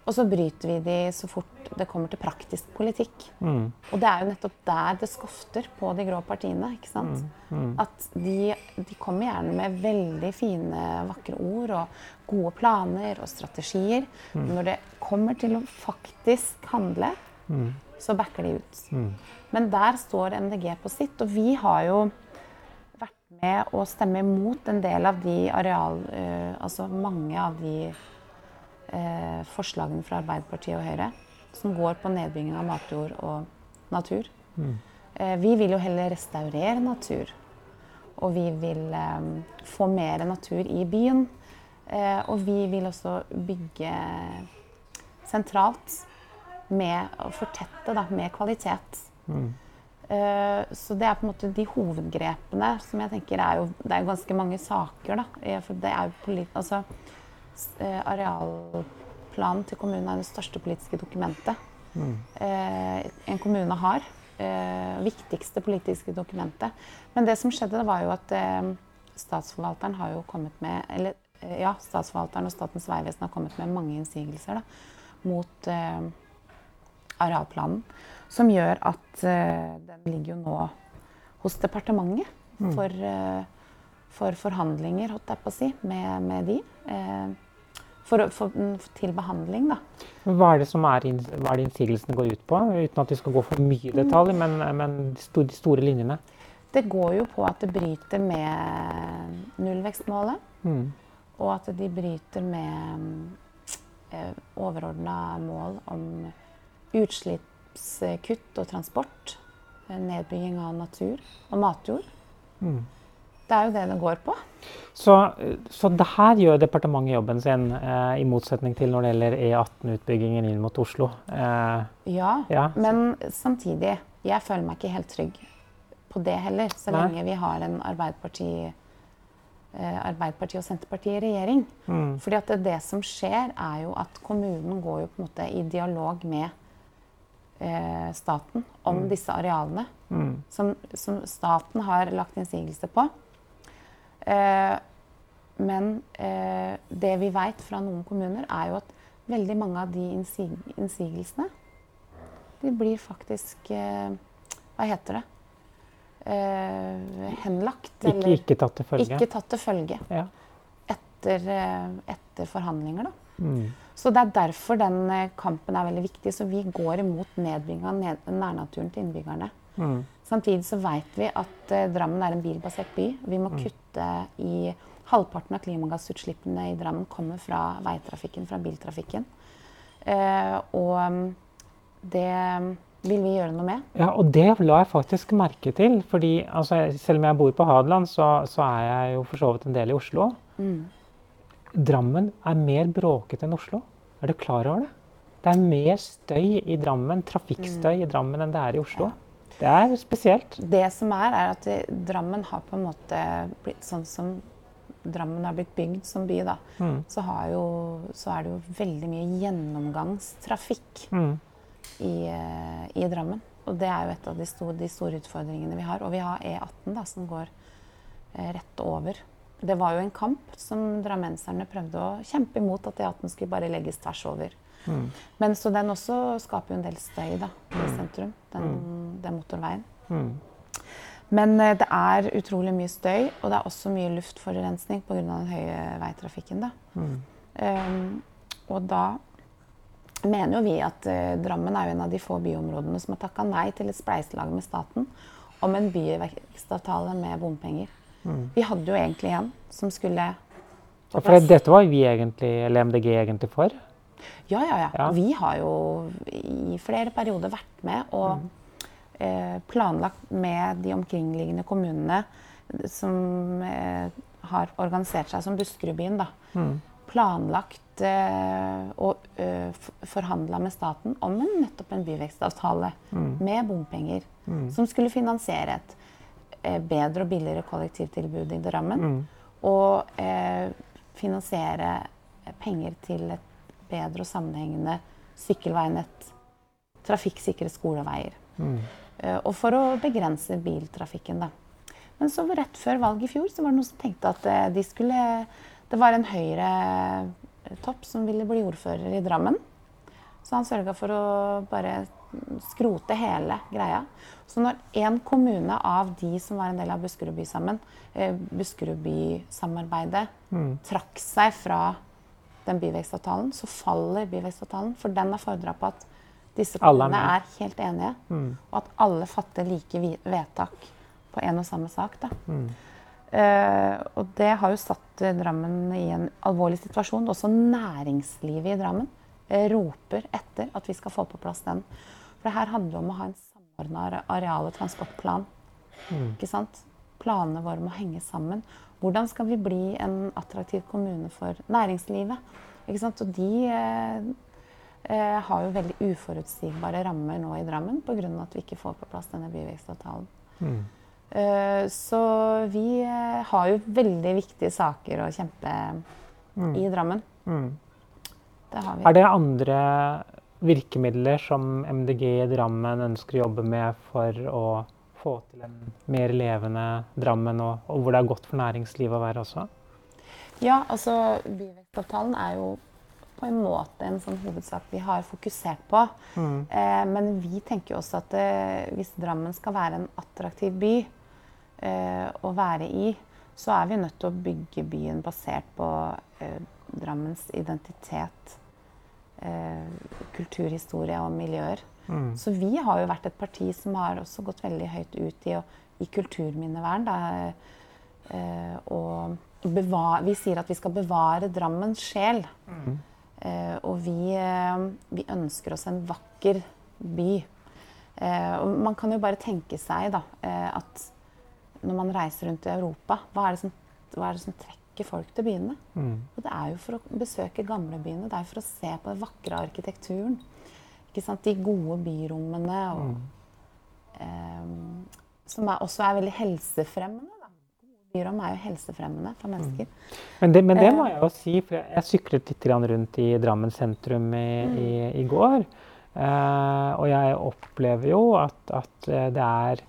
Og så bryter vi de så fort det kommer til praktisk politikk. Mm. Og det er jo nettopp der det skofter på de grå partiene. ikke sant? Mm. At de, de kommer gjerne med veldig fine, vakre ord og gode planer og strategier. Men når det kommer til å faktisk handle, Mm. så backer de ut. Mm. Men der står MDG på sitt, og vi har jo med å stemme imot en del av de areal... eh, altså mange av de eh, forslagene fra Arbeiderpartiet og Høyre som går på nedbygging av matjord og natur. Mm. Eh, vi vil jo heller restaurere natur. Og vi vil få mer natur i byen. Og vi vil også bygge sentralt med å fortette da, med kvalitet. Mm. Eh, så det er på en måte de hovedgrepene som jeg tenker er jo Det er jo ganske mange saker, da. Eh, For det er jo polit, altså, eh, Arealplanen til kommunen er det største politiske dokumentet Mm. en kommune har. Viktigste politiske dokumentet. Men det som skjedde, det var jo at statsforvalteren har jo kommet med Eller ja, statsforvalteren og Statens vegvesen har kommet med mange innsigelser da, mot arealplanen. Som gjør at eh, den ligger jo nå hos departementet Mm. for, eh, for forhandlinger, holdt jeg på å si, med, med de. Eh, for, for, til behandling, da. Hva er det som er, hva er det innsigelsene går ut på? Uten at vi skal gå for mye detalj, men, men de store, de store linjene. Det går jo på at det bryter med nullvekstmålet, Mm. og at de bryter med eh, overordna mål om utslippskutt og transport. eh, Nedbygging av natur og matjord. Mm. Det er jo det det går på. Så, så det her gjør departementet jobben sin, eh, i motsetning til når det gjelder E18-utbyggingen inn mot Oslo. Eh, Ja, ja. men samtidig, jeg føler meg ikke helt trygg på det heller, så Nei. lenge vi har en Arbeiderparti, eh, Arbeiderparti og Senterpartiet i regjering. Mm. Fordi at det, det som skjer, er jo at kommunen går jo på en måte i dialog med eh, staten om Mm. disse arealene Mm. som, som staten har lagt innsigelse på. Eh, men eh, det vi vet fra noen kommuner, er jo at veldig mange av de innsig innsigelsene de blir faktisk eh, Hva heter det? Eh, henlagt. Ikke, ikke tatt til følge. ikke tatt til følge Ja. etter, eh, etter forhandlinger. Da. Mm. Så det er derfor den eh, kampen er veldig viktig. Så vi går imot nedbygging av nærnaturen til innbyggerne. Mm. Samtidig så vet vi at uh, Drammen er en bilbasert by. Vi må kutte i Halvparten av klimagassutslippene i Drammen kommer fra veitrafikken, fra biltrafikken. Uh, og mm, det vil vi gjøre noe med. Ja, og det la jeg faktisk merke til. fordi altså, Selv om jeg bor på Hadeland, så, så er jeg jo for så vidt en del i Oslo. Drammen er mer bråkete enn Oslo. Er du klar over det? Det er mer støy i Drammen, trafikkstøy i Drammen enn det er i Oslo. Det er spesielt. Det som er, er at Drammen har på en måte blitt sånn som Drammen har blitt bygd som by, da. Mm. Så, har jo, så er det jo veldig mye gjennomgangstrafikk Mm. i, eh, i Drammen. Og det er jo et av de store, de store utfordringene vi har. Og vi har E18 da, som går eh, rett over. Det var jo en kamp som drammenserne prøvde å kjempe imot, at E18 skulle bare legges tvers over. Mm. Men så den også skaper jo en del støy da, i sentrum, den, den motorveien. Mm. Men eh, det er utrolig mye støy, og det er også mye luftforurensning pga. den høye veitrafikken. Da. Mm. Um, og da mener jo vi at eh, Drammen er jo en av de få byområdene som har takka nei til et spleiselag med staten om en byvekstavtale med bompenger. Mm. Vi hadde jo egentlig en som skulle på Ja, for dette var vi egentlig, eller MDG egentlig for. Ja, ja, ja. Ja. Vi har jo i flere perioder vært med og eh, planlagt med de omkringliggende kommunene som eh, har organisert seg som Buskerudbyen, da. Mm. Planlagt eh, og eh, forhandla med staten om en, nettopp en byvekstavtale Mm. med bompenger. Mm. Som skulle finansiere et bedre og billigere kollektivtilbud i Drammen. Mm. Og eh, finansiere penger til et bedre og sammenhengende sykkelveinett. Trafikksikre skoleveier. Mm. Eh, og for å begrense biltrafikken, da. Men så rett før valget i fjor så var det noen som tenkte at eh, de skulle Det var en Høyre-topp som ville bli ordfører i Drammen. Så han sørga for å bare skrote hele greia. Så når én kommune av de som var en del av Buskerudby sammen, eh, Buskerudby-samarbeidet, Mm. trakk seg fra den byvekstavtalen, så faller byvekstavtalen. For den har fordra på at disse kommunene er er helt enige, Mm. og at alle fatter like vedtak på en og samme sak. Da. Mm. Eh, og det har jo satt Drammen i en alvorlig situasjon. Også næringslivet i Drammen roper etter at vi skal få på plass den. For det her handler om å ha en samordna areal- og transportplan. Mm. Ikke sant? Planene våre må henge sammen. Hvordan skal vi bli en attraktiv kommune for næringslivet? Ikke sant? Og de eh, eh, har jo veldig uforutsigbare rammer nå i Drammen pga. at vi ikke får på plass denne byvekstavtalen. Mm. Eh, så vi eh, har jo veldig viktige saker å kjempe Mm. i Drammen. Mm. Det har vi. Er det andre virkemidler som MDG i Drammen ønsker å jobbe med for å få til en mer levende Drammen, og, og hvor det er godt for næringslivet å være også? Ja, altså byvekstavtalen er jo på en måte en sånn hovedsak vi har fokusert på. Mm. Eh, men vi tenker jo også at eh, hvis Drammen skal være en attraktiv by eh, å være i, så er vi nødt til å bygge byen basert på eh, Drammens identitet, kulturhistorie og miljøer. Mm. Så vi har jo vært et parti som har også gått veldig høyt ut i, i kulturminnevern. Eh, og bevare, vi sier at vi skal bevare Drammens sjel. Mm. Eh, og vi, eh, vi ønsker oss en vakker by. Eh, og man kan jo bare tenke seg da, eh, at når man reiser rundt i Europa, hva er det som, hva er det som trekker folk til byene? Mm. Og det er jo for å besøke gamlebyene, det er for å se på den vakre arkitekturen. Ikke sant? De gode byrommene, og, Mm. eh, som er, også er veldig helsefremmende. Byrom er jo helsefremmende for mennesker. Men, det, men det Eh. må jeg jo si, for jeg, syklet litt rundt i Drammen sentrum i, i, i går. Uh, og jeg opplever jo at, at det, er,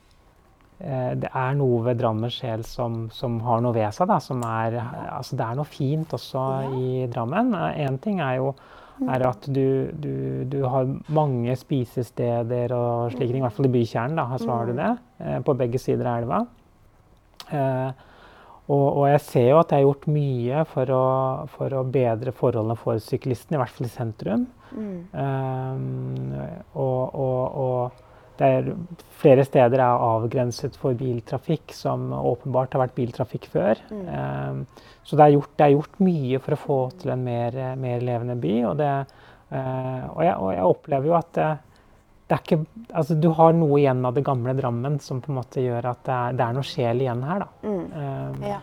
det er noe ved Drammen sjel som, som, har noe ved seg. Da, som er, altså det er noe fint også i Drammen. Én uh, ting er jo er at du, du, du, har mange spisesteder og slike ting. I hvert fall i bykjernen da, så har du mm. det. på begge sider av elva. Eh, og, og, jeg ser jo at det er gjort mye for å, for å bedre forholdene for syklistene, i hvert fall i sentrum. Mm. Um, og, og, og, det er flere steder er avgrenset for biltrafikk, som åpenbart har vært biltrafikk før. Mm. Um, så det er, gjort, det er, gjort, mye for å få til en mer, mer levende by. Og, det, uh, jeg, og, jeg, opplever jo at uh, ikke, altså, du har noe igjen av det gamle Drammen som på en måte gjør at det er, det er noe sjel igjen her. Da. Mm. Um, ja.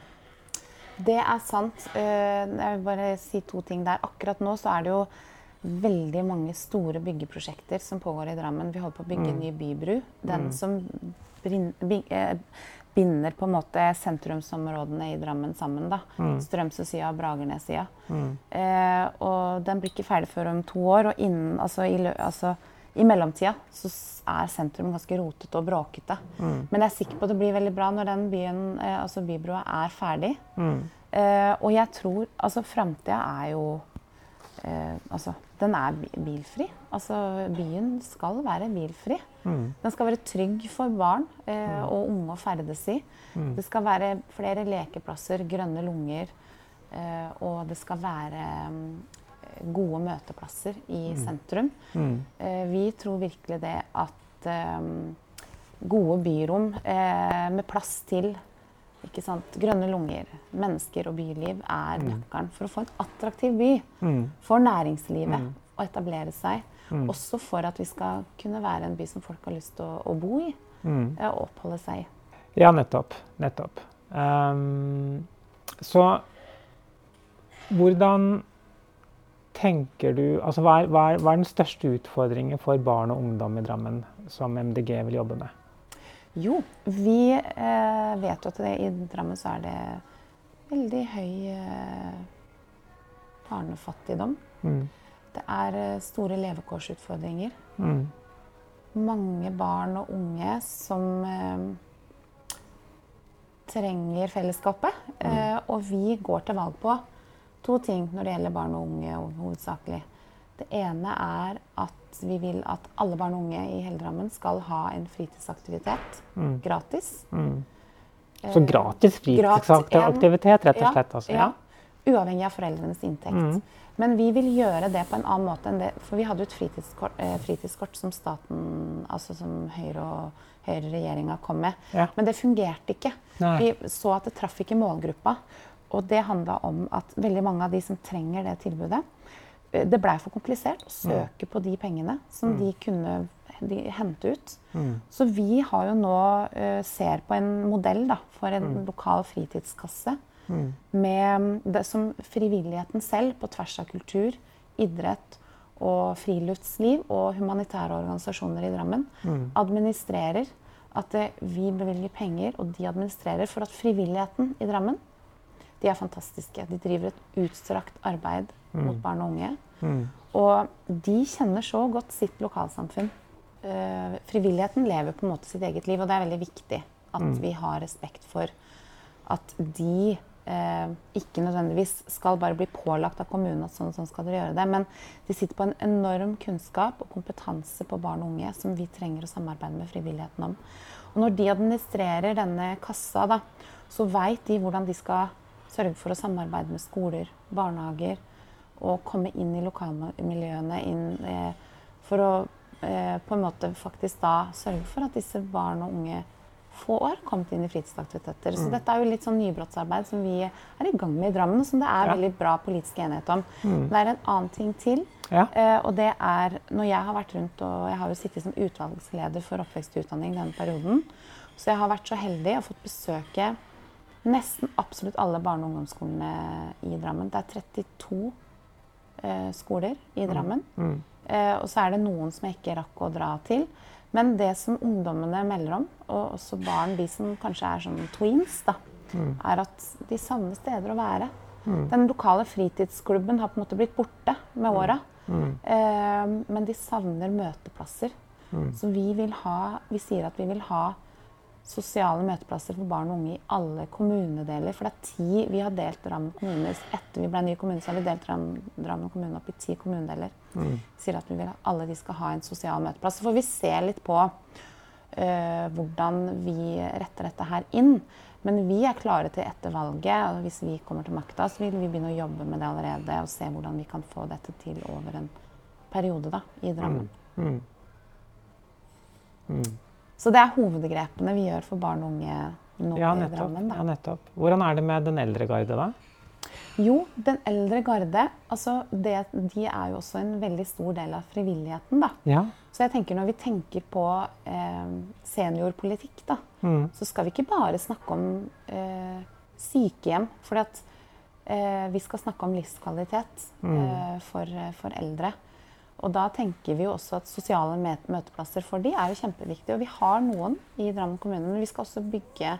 Det er sant. Uh, jeg vil bare si to ting der. Akkurat nå så er det jo veldig mange store byggeprosjekter som pågår i Drammen. Vi holder på å bygge mm. ny bybru. Den mm. som eh, binder på en måte sentrumsområdene i Drammen sammen. da. Mm. Strømsø-sida og Bragernes-sida. Mm. Eh, og den blir ikke ferdig før om to år. Og innen, altså, i, altså i mellomtida så er sentrum ganske rotete og bråkete. Mm. Men jeg er sikker på at det blir veldig bra når den byen, eh, altså bybrua er ferdig. Mm. Eh, og jeg tror Altså, framtida er jo eh, Altså, den er bilfri. Altså, byen skal være bilfri. Mm. Den skal være trygg for barn eh, mm. og unge å ferdes i. Mm. Det skal være flere lekeplasser, grønne lunger. Eh, og det skal være gode møteplasser i mm. sentrum. Mm. Eh, vi tror virkelig det at eh, gode byrom eh, med plass til grønne lunger, mennesker og byliv er mm. nøkkelen for å få en attraktiv by mm. for næringslivet mm. å etablere seg. Også for at vi skal kunne være en by som folk har lyst til å, å bo i og oppholde seg i. Ja, nettopp. Nettopp. Um, så hvordan tenker du altså hva er, hva, er, hva er, den største utfordringen for barn og ungdom i Drammen som MDG vil jobbe med? Jo, vi eh, vet jo at det, i Drammen så er det veldig høy eh, barnefattigdom. Mm. Det er eh, store levekårsutfordringer. Mm. Mange barn og unge som eh, trenger fellesskapet. Mm. Eh, og vi går til valg på to ting når det gjelder barn og unge hovedsakelig. Det ene er at vi vil at alle barn og unge i Heldrammen skal ha en fritidsaktivitet mm. gratis. Mm. Så gratis fritidsaktivitet, rett og slett? Altså, ja. ja. Uavhengig av foreldrenes inntekt. Mm. Men vi vil gjøre det på en annen måte enn det. For vi hadde jo et fritidskort, eh, fritidskort som staten, altså som Høyre og Høyre-regjeringa kom med. Ja. Men det fungerte ikke. Nei. Vi så at det traff ikke målgruppa. Og det handla om at veldig mange av de som trenger det tilbudet eh, Det blei for komplisert å søke på de pengene som mm. de kunne de hente ut. Mm. Så vi har jo nå uh, ser på en modell da, for en mm. lokal fritidskasse. Mm. Med det som frivilligheten selv, på tvers av kultur, idrett og friluftsliv og humanitære organisasjoner i Drammen, mm. administrerer. At det, vi bevilger penger, og de administrerer for at frivilligheten i Drammen de er fantastiske. De driver et utstrakt arbeid mm. Mot barn og unge. Mm. Og de kjenner så godt sitt lokalsamfunn. Uh, frivilligheten lever på en måte sitt eget liv, og det er veldig viktig at mm. vi har respekt for at de uh, ikke nødvendigvis skal bare bli pålagt av kommunen at sånn og sånn skal dere gjøre det, men de sitter på en enorm kunnskap og kompetanse på barn og unge som vi trenger å samarbeide med frivilligheten om. Og når de administrerer denne kassa, da, så veit de hvordan de skal Sørge for å samarbeide med skoler, barnehager og komme inn i lokalmiljøene inn, eh, for å eh, på en måte faktisk da sørge for at disse barn og unge få år kommet inn i fritidsaktiviteter. Mm. Så dette er jo litt sånn nybrottsarbeid som vi er i gang med i Drammen, og som det er ja. veldig bra politisk enighet om. Mm. Det er en annen ting til. Ja. Eh, og det er når jeg har vært rundt og jeg har jo sittet som utvalgsleder for oppvekst og utdanning denne perioden, så jeg har vært så heldig og fått besøke nesten absolutt alle barne- og ungdomsskolene i Drammen. Det er 32 eh, skoler i mm. Drammen. Mm. Eh, og så er det noen som jeg ikke rakk å dra til. Men det som ungdommene melder om, og også barn, de som kanskje er sånn tweens, da, mm. er at de savner steder å være. Mm. Den lokale fritidsklubben har på en måte blitt borte med åra. Mm. Eh, men de savner møteplasser. Så vi vil ha Vi sier at vi vil ha sosiale møteplasser for barn og unge i alle kommunedeler. For det er ti Vi har delt Drammen kommune etter vi ble ny kommune, så har vi delt Drammen kommune opp i ti kommunedeler. Mm. Sier at vi vil at alle de skal ha en sosial møteplass. Så får vi se litt på eh, hvordan vi retter dette her inn. Men vi er klare til etter valget, og hvis vi kommer til makta, så vil vi begynne å jobbe med det allerede og se hvordan vi kan få dette til over en periode da, i Drammen. Mm. Mm. Så det er hovedgrepene vi gjør for barn og unge nå Ja, i nettopp. Da. ja, nettopp. Hvordan er det med den eldre garde, da? Jo, den eldre garde, altså det, de er jo også en veldig stor del av frivilligheten. Da. Ja. Så jeg tenker når vi tenker på eh, seniorpolitikk, da, Mm. så skal vi ikke bare snakke om eh, sykehjem. For at, eh, vi skal snakke om livskvalitet Mm. eh, for, for eldre. Og da tenker vi jo også at sosiale møteplasser for de er jo kjempeviktige. Og vi har noen i Drammen kommune, men vi skal også bygge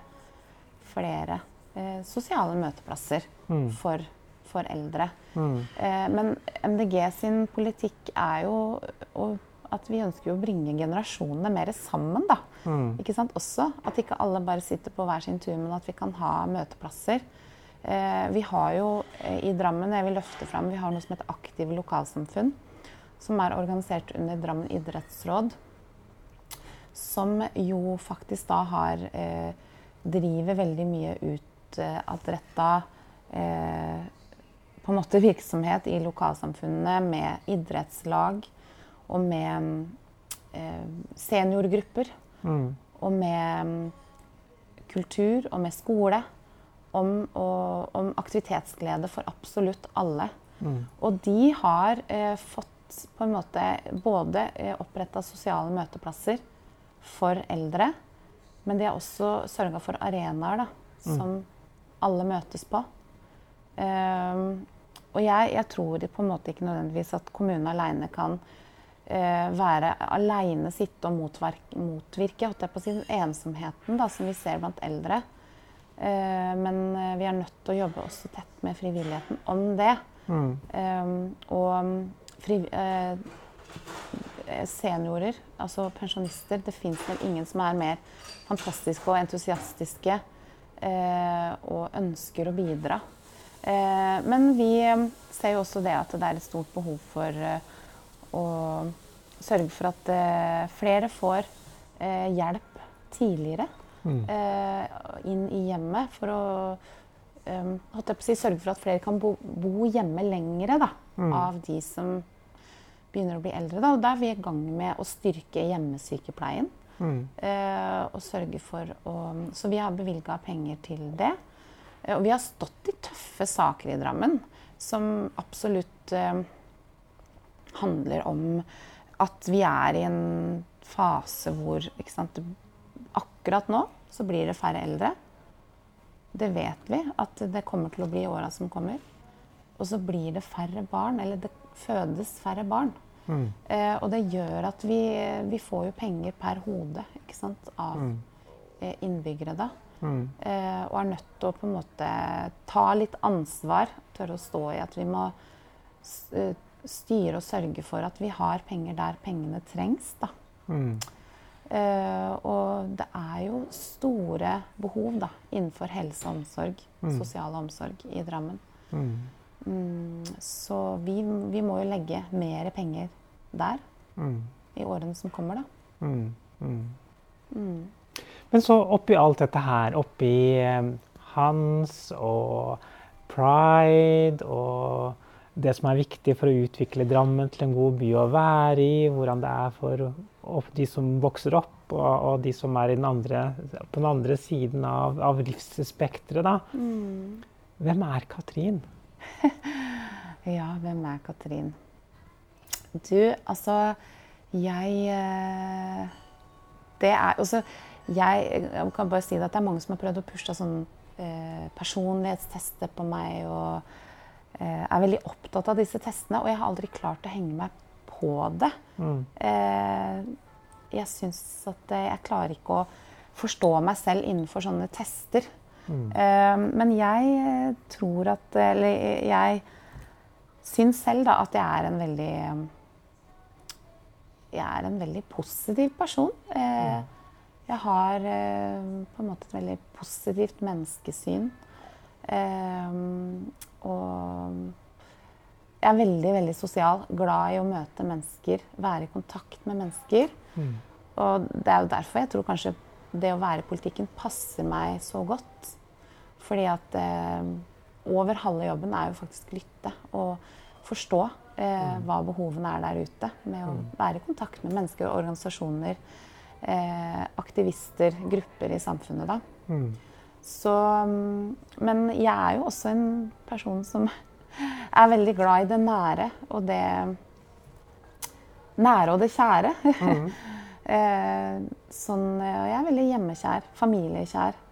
flere eh, sosiale møteplasser Mm. for, for eldre. Mm. Eh, men MDG sin politikk er jo at vi ønsker å bringe generasjonene mer sammen. da. Mm. Ikke sant? Også at ikke alle bare sitter på hver sin tur, men at vi kan ha møteplasser. Eh, vi har jo eh, i Drammen, jeg vil løfte fram, vi har noe som heter Aktive lokalsamfunn. Som er organisert under Drammen idrettsråd. Som jo faktisk da har eh, Driver veldig mye utadretta eh, på en måte virksomhet i lokalsamfunnene med idrettslag og med eh, seniorgrupper Mm. og med kultur og med skole. Om, og, om aktivitetsglede for absolutt alle. Mm. Og de har eh, fått på en måte både eh, oppretta sosiale møteplasser for eldre, men de har også sørga for arenaer da, som alle møtes på. Um, og jeg, jeg tror på en måte ikke nødvendigvis at kommunen aleine kan uh, være aleine sitte og motverke, motvirke på si, ensomheten da, som vi ser blant eldre. Uh, men vi er nødt til å jobbe også tett med frivilligheten om det. Mm. Um, og fri, eh, seniorer, altså pensjonister, det fins vel ingen som er mer fantastiske og entusiastiske eh, og ønsker å bidra. Eh, men vi eh, ser jo også det at det er et stort behov for eh, å sørge for at eh, flere får eh, hjelp tidligere Mm. eh, inn i hjemmet for å um, sørge for at flere kan bo, bo hjemme lengre da, Mm. av de som begynner å bli eldre. Da. Og da er vi i gang med å styrke hjemmesykepleien. Mm. eh, og sørge for å Så vi har bevilga penger til det. Eh, og vi har stått i tøffe saker i Drammen som absolutt eh, handler om at vi er i en fase hvor ikke sant, Akkurat nå så blir det færre eldre. Det vet vi at det kommer til å bli i åra som kommer. Og så blir det færre barn, eller det fødes færre barn. Mm. Eh, og det gjør at vi, vi får jo penger per hode ikke sant, av Mm. eh, innbyggere da. Mm. Eh, og er nødt til å på en måte ta litt ansvar, tørre å stå i at vi må eh, styre og sørge for at vi har penger der pengene trengs. Da. Mm. Eh, og det er jo store behov da, innenfor helse og omsorg, Mm. sosial omsorg i Drammen. Mm. Så vi, vi må jo legge mer penger der Mm. i årene som kommer, da. Mm. Mm. Mm. Men så oppi alt dette her, oppi eh, Hans og Pride og det som er viktig for å utvikle Drammen til en god by å være i, hvordan det er for de som vokser opp, og, og de som er i den andre, på den andre siden av, av livsspekteret, da. Mm. Hvem er Katrin? Ja, hvem er Katrin? Du, altså Jeg eh, Det er altså jeg, jeg kan bare si at det er mange som har prøvd å pushe sånn eh, personlighetstester på meg. Og eh, er veldig opptatt av disse testene. Og jeg har aldri klart å henge meg på det. Mm. Eh, jeg syns at eh, jeg klarer ikke å forstå meg selv innenfor sånne tester. Mm. Eh, men jeg eh, tror at Eller jeg syns selv da at jeg er en veldig Jeg er en veldig positiv person. Mm. jeg har eh, på en måte et veldig positivt menneskesyn. Eh, og jeg er veldig veldig sosial. Glad i å møte mennesker, være i kontakt med mennesker. Mm. Og det er jo derfor jeg tror kanskje det å være i politikken passer meg så godt. Fordi at eh, over halve jobben er jo faktisk lytte og forstå eh, hva behovene er der ute. Med å være i kontakt med mennesker organisasjoner, eh, aktivister, grupper i samfunnet. da. Mm. Så, mm, men jeg er jo også en person som er veldig glad i det nære og det nære og det kjære. eh, sånn, eh, og jeg er veldig hjemmekjær, familiekjær.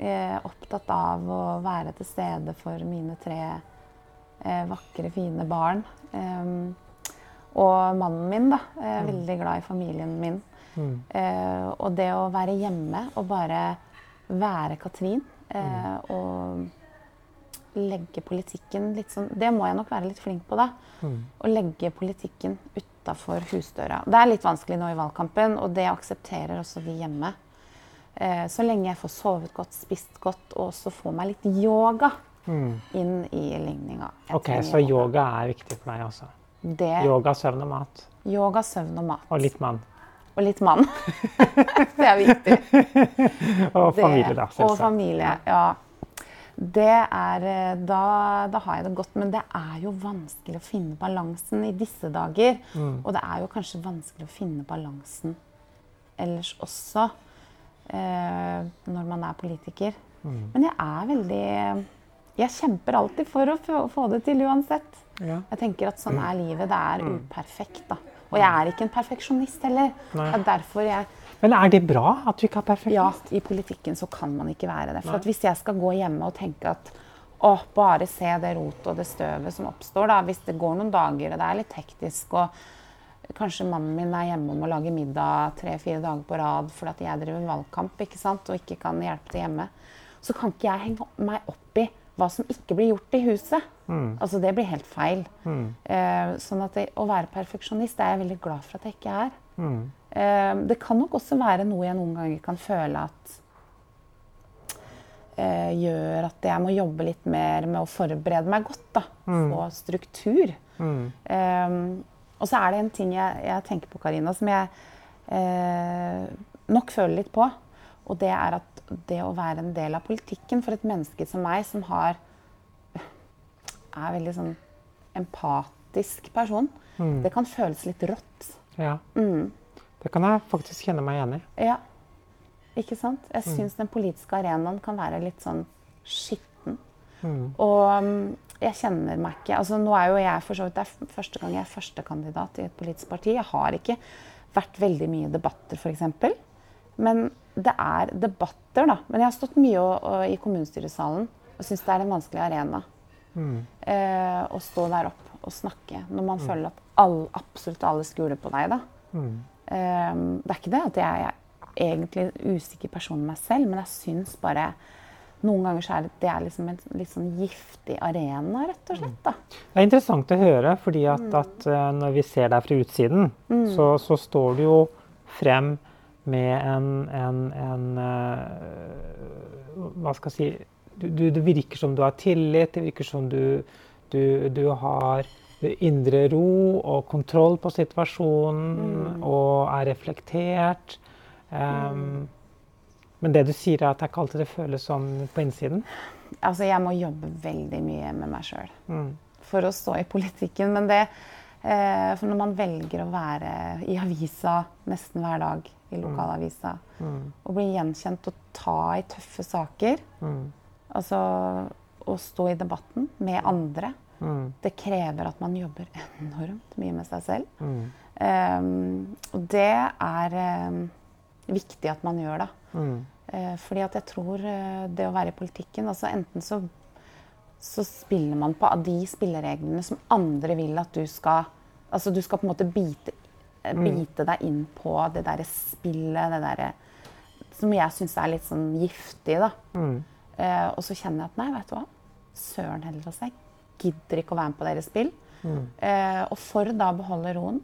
Eh, opptatt av å være til stede for mine tre eh, vakre, fine barn. Eh, og mannen min, da. Er veldig glad i familien min. Mm. Eh, og det å være hjemme og bare være Katrin eh, og legge politikken litt sånn Det må jeg nok være litt flink på, da. Mm. Å legge politikken utafor husdøra. Det er litt vanskelig nå i valgkampen, og det aksepterer også vi hjemme. Eh, så lenge jeg får sovet godt, spist godt og også får meg litt yoga Mm. inn i ligninga. OK, så yoga er viktig for deg også. Det, Yoga, søvn og mat. yoga, søvn og mat. Og litt mann. Og litt mann. det er viktig. Og familie, da. Og selvsagt. familie, ja. Det er eh, da, da har jeg det godt. Men det er jo vanskelig å finne balansen i disse dager. Mm. Og det er jo kanskje vanskelig å finne balansen ellers også. Eh, når man er politiker. Mm. Men jeg er veldig Jeg kjemper alltid for å få, få det til uansett. Ja. Jeg tenker at sånn er livet. Det er uperfekt, da. Og jeg er ikke en perfeksjonist heller. Nei. Det er derfor jeg Men er det bra at du ikke er perfekt? Ja, i politikken så kan man ikke være det. For at hvis jeg skal gå hjemme og tenke at å, bare se det rotet og det støvet som oppstår, da. Hvis det går noen dager og det er litt hektisk, og kanskje mannen min er hjemme og må lage middag tre-fire dager på rad fordi jeg driver valgkamp ikke sant? og ikke kan hjelpe til hjemme, så kan ikke jeg henge meg opp i hva som ikke blir gjort i huset. Mm. Altså Det blir helt feil. Mm. Eh, sånn at det, Å være perfeksjonist det er jeg veldig glad for at jeg ikke er. Mm. Eh, det kan nok også være noe jeg noen ganger kan føle at eh, gjør at jeg må jobbe litt mer med å forberede meg godt. da, Få struktur. Mm. Eh, og så er det en ting jeg, jeg tenker på, Karina, som jeg eh, nok føler litt på. Og det er at det å være en del av politikken for et menneske som meg, som har er veldig sånn empatisk person, Mm. det kan føles litt rått. Ja. Mm. Det kan jeg faktisk kjenne meg igjen i. Ja, ikke sant? Jeg syns den politiske arenaen kan være litt sånn skitten. Mm. Og um, jeg kjenner meg ikke altså Nå er jo jeg for så vidt det er første gang jeg er førstekandidat i et politisk parti. Jeg har ikke vært veldig mye i debatter, f.eks. Men det er debatter, da. Men jeg har stått mye og, og, i kommunestyresalen og syns det er en vanskelig arena. Mm. Eh, å stå der opp og snakke når man føler at all, absolutt alle skuler på deg. da. Mm. Eh, det er ikke det at jeg er egentlig usikker person med meg selv, men jeg syns bare noen ganger så er det, det er liksom en litt sånn giftig arena, rett og slett. da. Det er interessant å høre, fordi at, at eh, når vi ser deg fra utsiden, så, så står du jo frem med en, en, en eh, Hva skal jeg si du, du, Det virker som du har tillit, det virker som du, du, du har indre ro og kontroll på situasjonen og er reflektert. Um, Men det du sier, er at det er ikke alltid det føles sånn på innsiden? Altså, jeg må jobbe veldig mye med meg sjøl Mm. for å stå i politikken. Men det eh, For når man velger å være i avisa nesten hver dag, i lokalavisa, Mm. og bli gjenkjent og ta i tøffe saker, Mm. altså å stå i debatten med andre, Mm. det krever at man jobber enormt mye med seg selv. Mm. Um, og det er um, viktig at man gjør, da. Mm. Uh, fordi at jeg tror uh, det å være i politikken altså Enten så, så spiller man på av de spillereglene som andre vil at du skal Altså du skal på en måte bite, eh, bite deg inn på det derre spillet, det derre Som jeg syns er litt sånn giftig, da. Mm. Uh, og så kjenner jeg at nei, vet du hva. Søren heller og seg. Gidder ikke å være med på deres spill. Mm. Eh, og for da å beholde roen,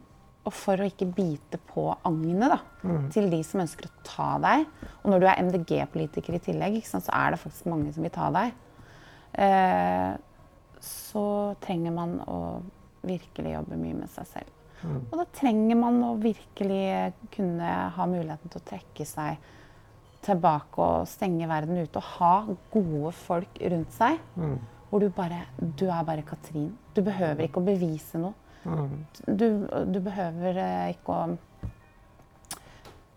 og for å ikke bite på agnet da, Mm. til de som ønsker å ta deg Og når du er MDG-politiker i tillegg, sant, så er det faktisk mange som vil ta deg. Eh, så trenger man å virkelig jobbe mye med seg selv. Mm. Og da trenger man å virkelig kunne ha muligheten til å trekke seg tilbake og stenge verden ute. Og ha gode folk rundt seg. Mm. Hvor du bare Du er bare Katrin. Du behøver ikke å bevise noe. Mm. Du, du behøver eh, ikke å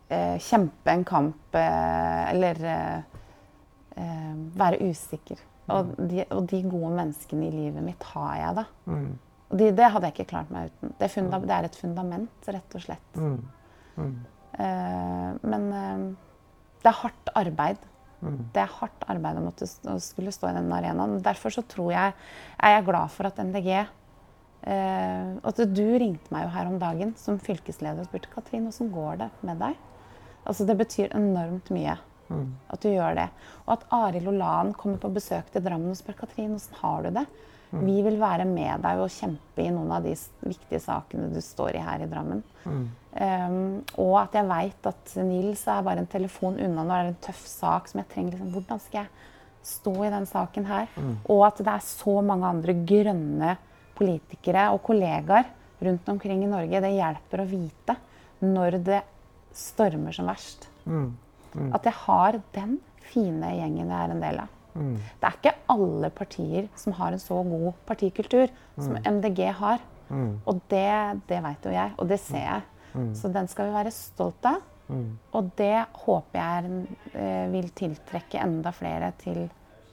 eh, kjempe en kamp eh, eller eh, eh, være usikker. Og de, og de gode menneskene i livet mitt har jeg, da. Mm. Og de, det hadde jeg ikke klart meg uten. Det funda, det er et fundament, rett og slett. Mm. Mm. Eh, men det er hardt arbeid. Mm. Det er hardt arbeid å måtte å skulle stå i den arenaen. Derfor så tror jeg, er jeg glad for at MDG eh, At du ringte meg jo her om dagen som fylkesleder og spurte Katrin, hvordan går det med deg? Altså Det betyr enormt mye Mm. at du gjør det. Og at Arild Olan kommer på besøk til Drammen og spør Katrin, hvordan har du det? Vi vil være med deg og kjempe i noen av de viktige sakene du står i her i Drammen. Mm. Um, og at jeg veit at Nils er bare en telefon unna når det er en tøff sak som jeg trenger. Liksom, hvordan skal jeg stå i den saken her? Og at det er så mange andre grønne politikere og kollegaer rundt omkring i Norge. Det hjelper å vite når det stormer som verst. Mm. At jeg har den fine gjengen jeg er en del av. Mm. Det er ikke alle partier som har en så god partikultur som MDG har. Mm. Og det, det vet jo jeg, og det ser jeg. Så den skal vi være stolt av. Mm. Og det håper jeg eh, vil tiltrekke enda flere til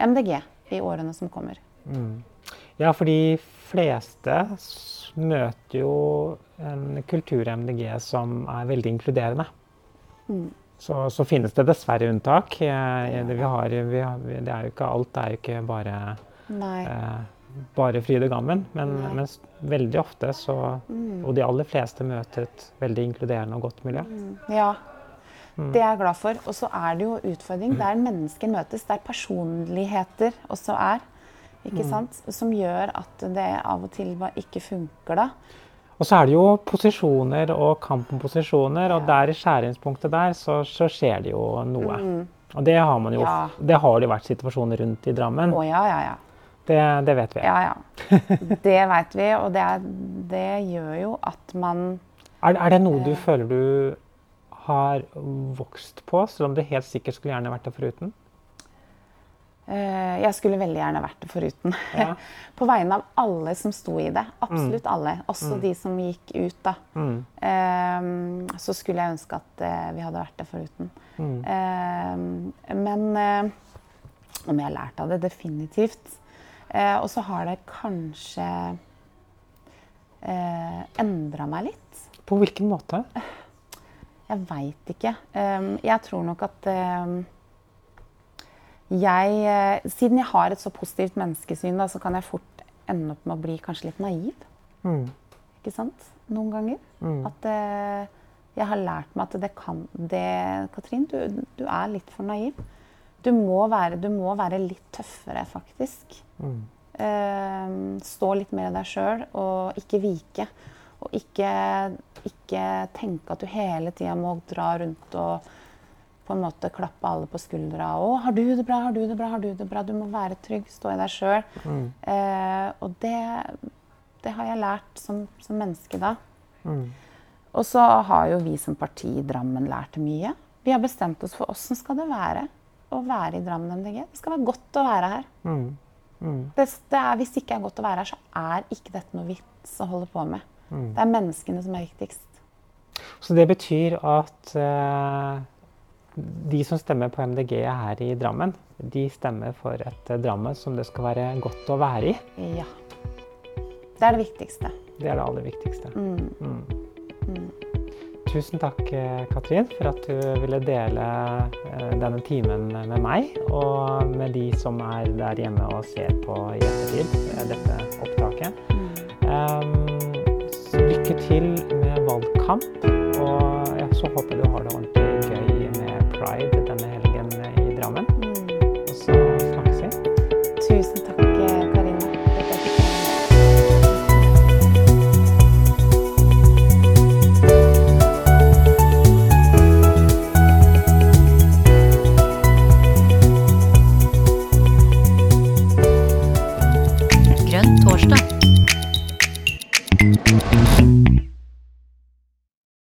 MDG i årene som kommer. Mm. Ja, for de fleste møter jo en kultur i MDG som er veldig inkluderende. Mm. Så, så finnes det dessverre unntak. Eh, det, vi har, vi har, det er jo ikke, alt er jo ikke bare, eh, bare fryd og gammen. Men, men veldig ofte så Mm. Og de aller fleste møter et veldig inkluderende og godt miljø. Ja. Mm. Det er jeg glad for. Og så er det jo utfordring der mennesker møtes, der personligheter også er. Ikke Mm. sant? Som gjør at det av og til bare ikke funker, da. Og så er det jo posisjoner og kamp om posisjoner, og der i skjæringspunktet der så, så skjer det jo noe. Og det har man jo Mm. Ja. Det har det jo vært situasjoner rundt i Drammen. Å ja, ja, ja. Det, det vet vi. Ja, ja. Det vet vi, og det, er, det gjør jo at man Er, er det noe du føler du har vokst på, selv om det helt sikkert skulle gjerne vært det foruten? Eh, Jeg skulle veldig gjerne vært det foruten. Ja. På vegne av alle som sto i det. Absolutt alle. Også de som gikk ut, da. Mm. Eh, så skulle jeg ønske at eh, vi hadde vært det foruten. Mm. Eh, men eh, om jeg har lært av det, definitivt. Og så har det kanskje endra meg litt. På hvilken måte? Jeg veit ikke. Um, jeg tror nok at jeg eh, Siden jeg har et så positivt menneskesyn, da, så kan jeg fort ende opp med å bli kanskje litt naiv. Mm. Ikke sant? Noen ganger. Mm. At uh, jeg har lært meg at det kan det, Katrin, du, du er litt for naiv. Du må være, du må være litt tøffere, faktisk. Mm. Uh, stå litt mer i deg sjøl og ikke vike. Og ikke, ikke tenke at du hele tida må dra rundt og på en måte klappe alle på skuldra. 'Å, har du det bra? Har du det bra? Har du det bra?' Du må være trygg, stå i deg sjøl. Mm. Eh, og det, det har jeg lært som, som menneske da. Mm. Og så har jo vi som parti i Drammen lært mye. Vi har bestemt oss for åssen skal det være å være i Drammen MDG. Det skal være godt å være her. Mm. Mm. Det, det er, hvis det ikke er godt å være her, så er ikke dette noe vits å holde på med. Mm. Det er menneskene som er viktigst. Så det betyr at eh, de som stemmer på MDG her i Drammen, de stemmer for et eh, Drammen som det skal være godt å være i. Ja. Det er det viktigste. Det er det aller viktigste. Mm. Mm. Tusen takk, eh, Katrin, for at du ville dele eh, denne timen med meg og med de som er der hjemme og ser på i ettertid dette opptaket. Um, lykke til med valgkamp.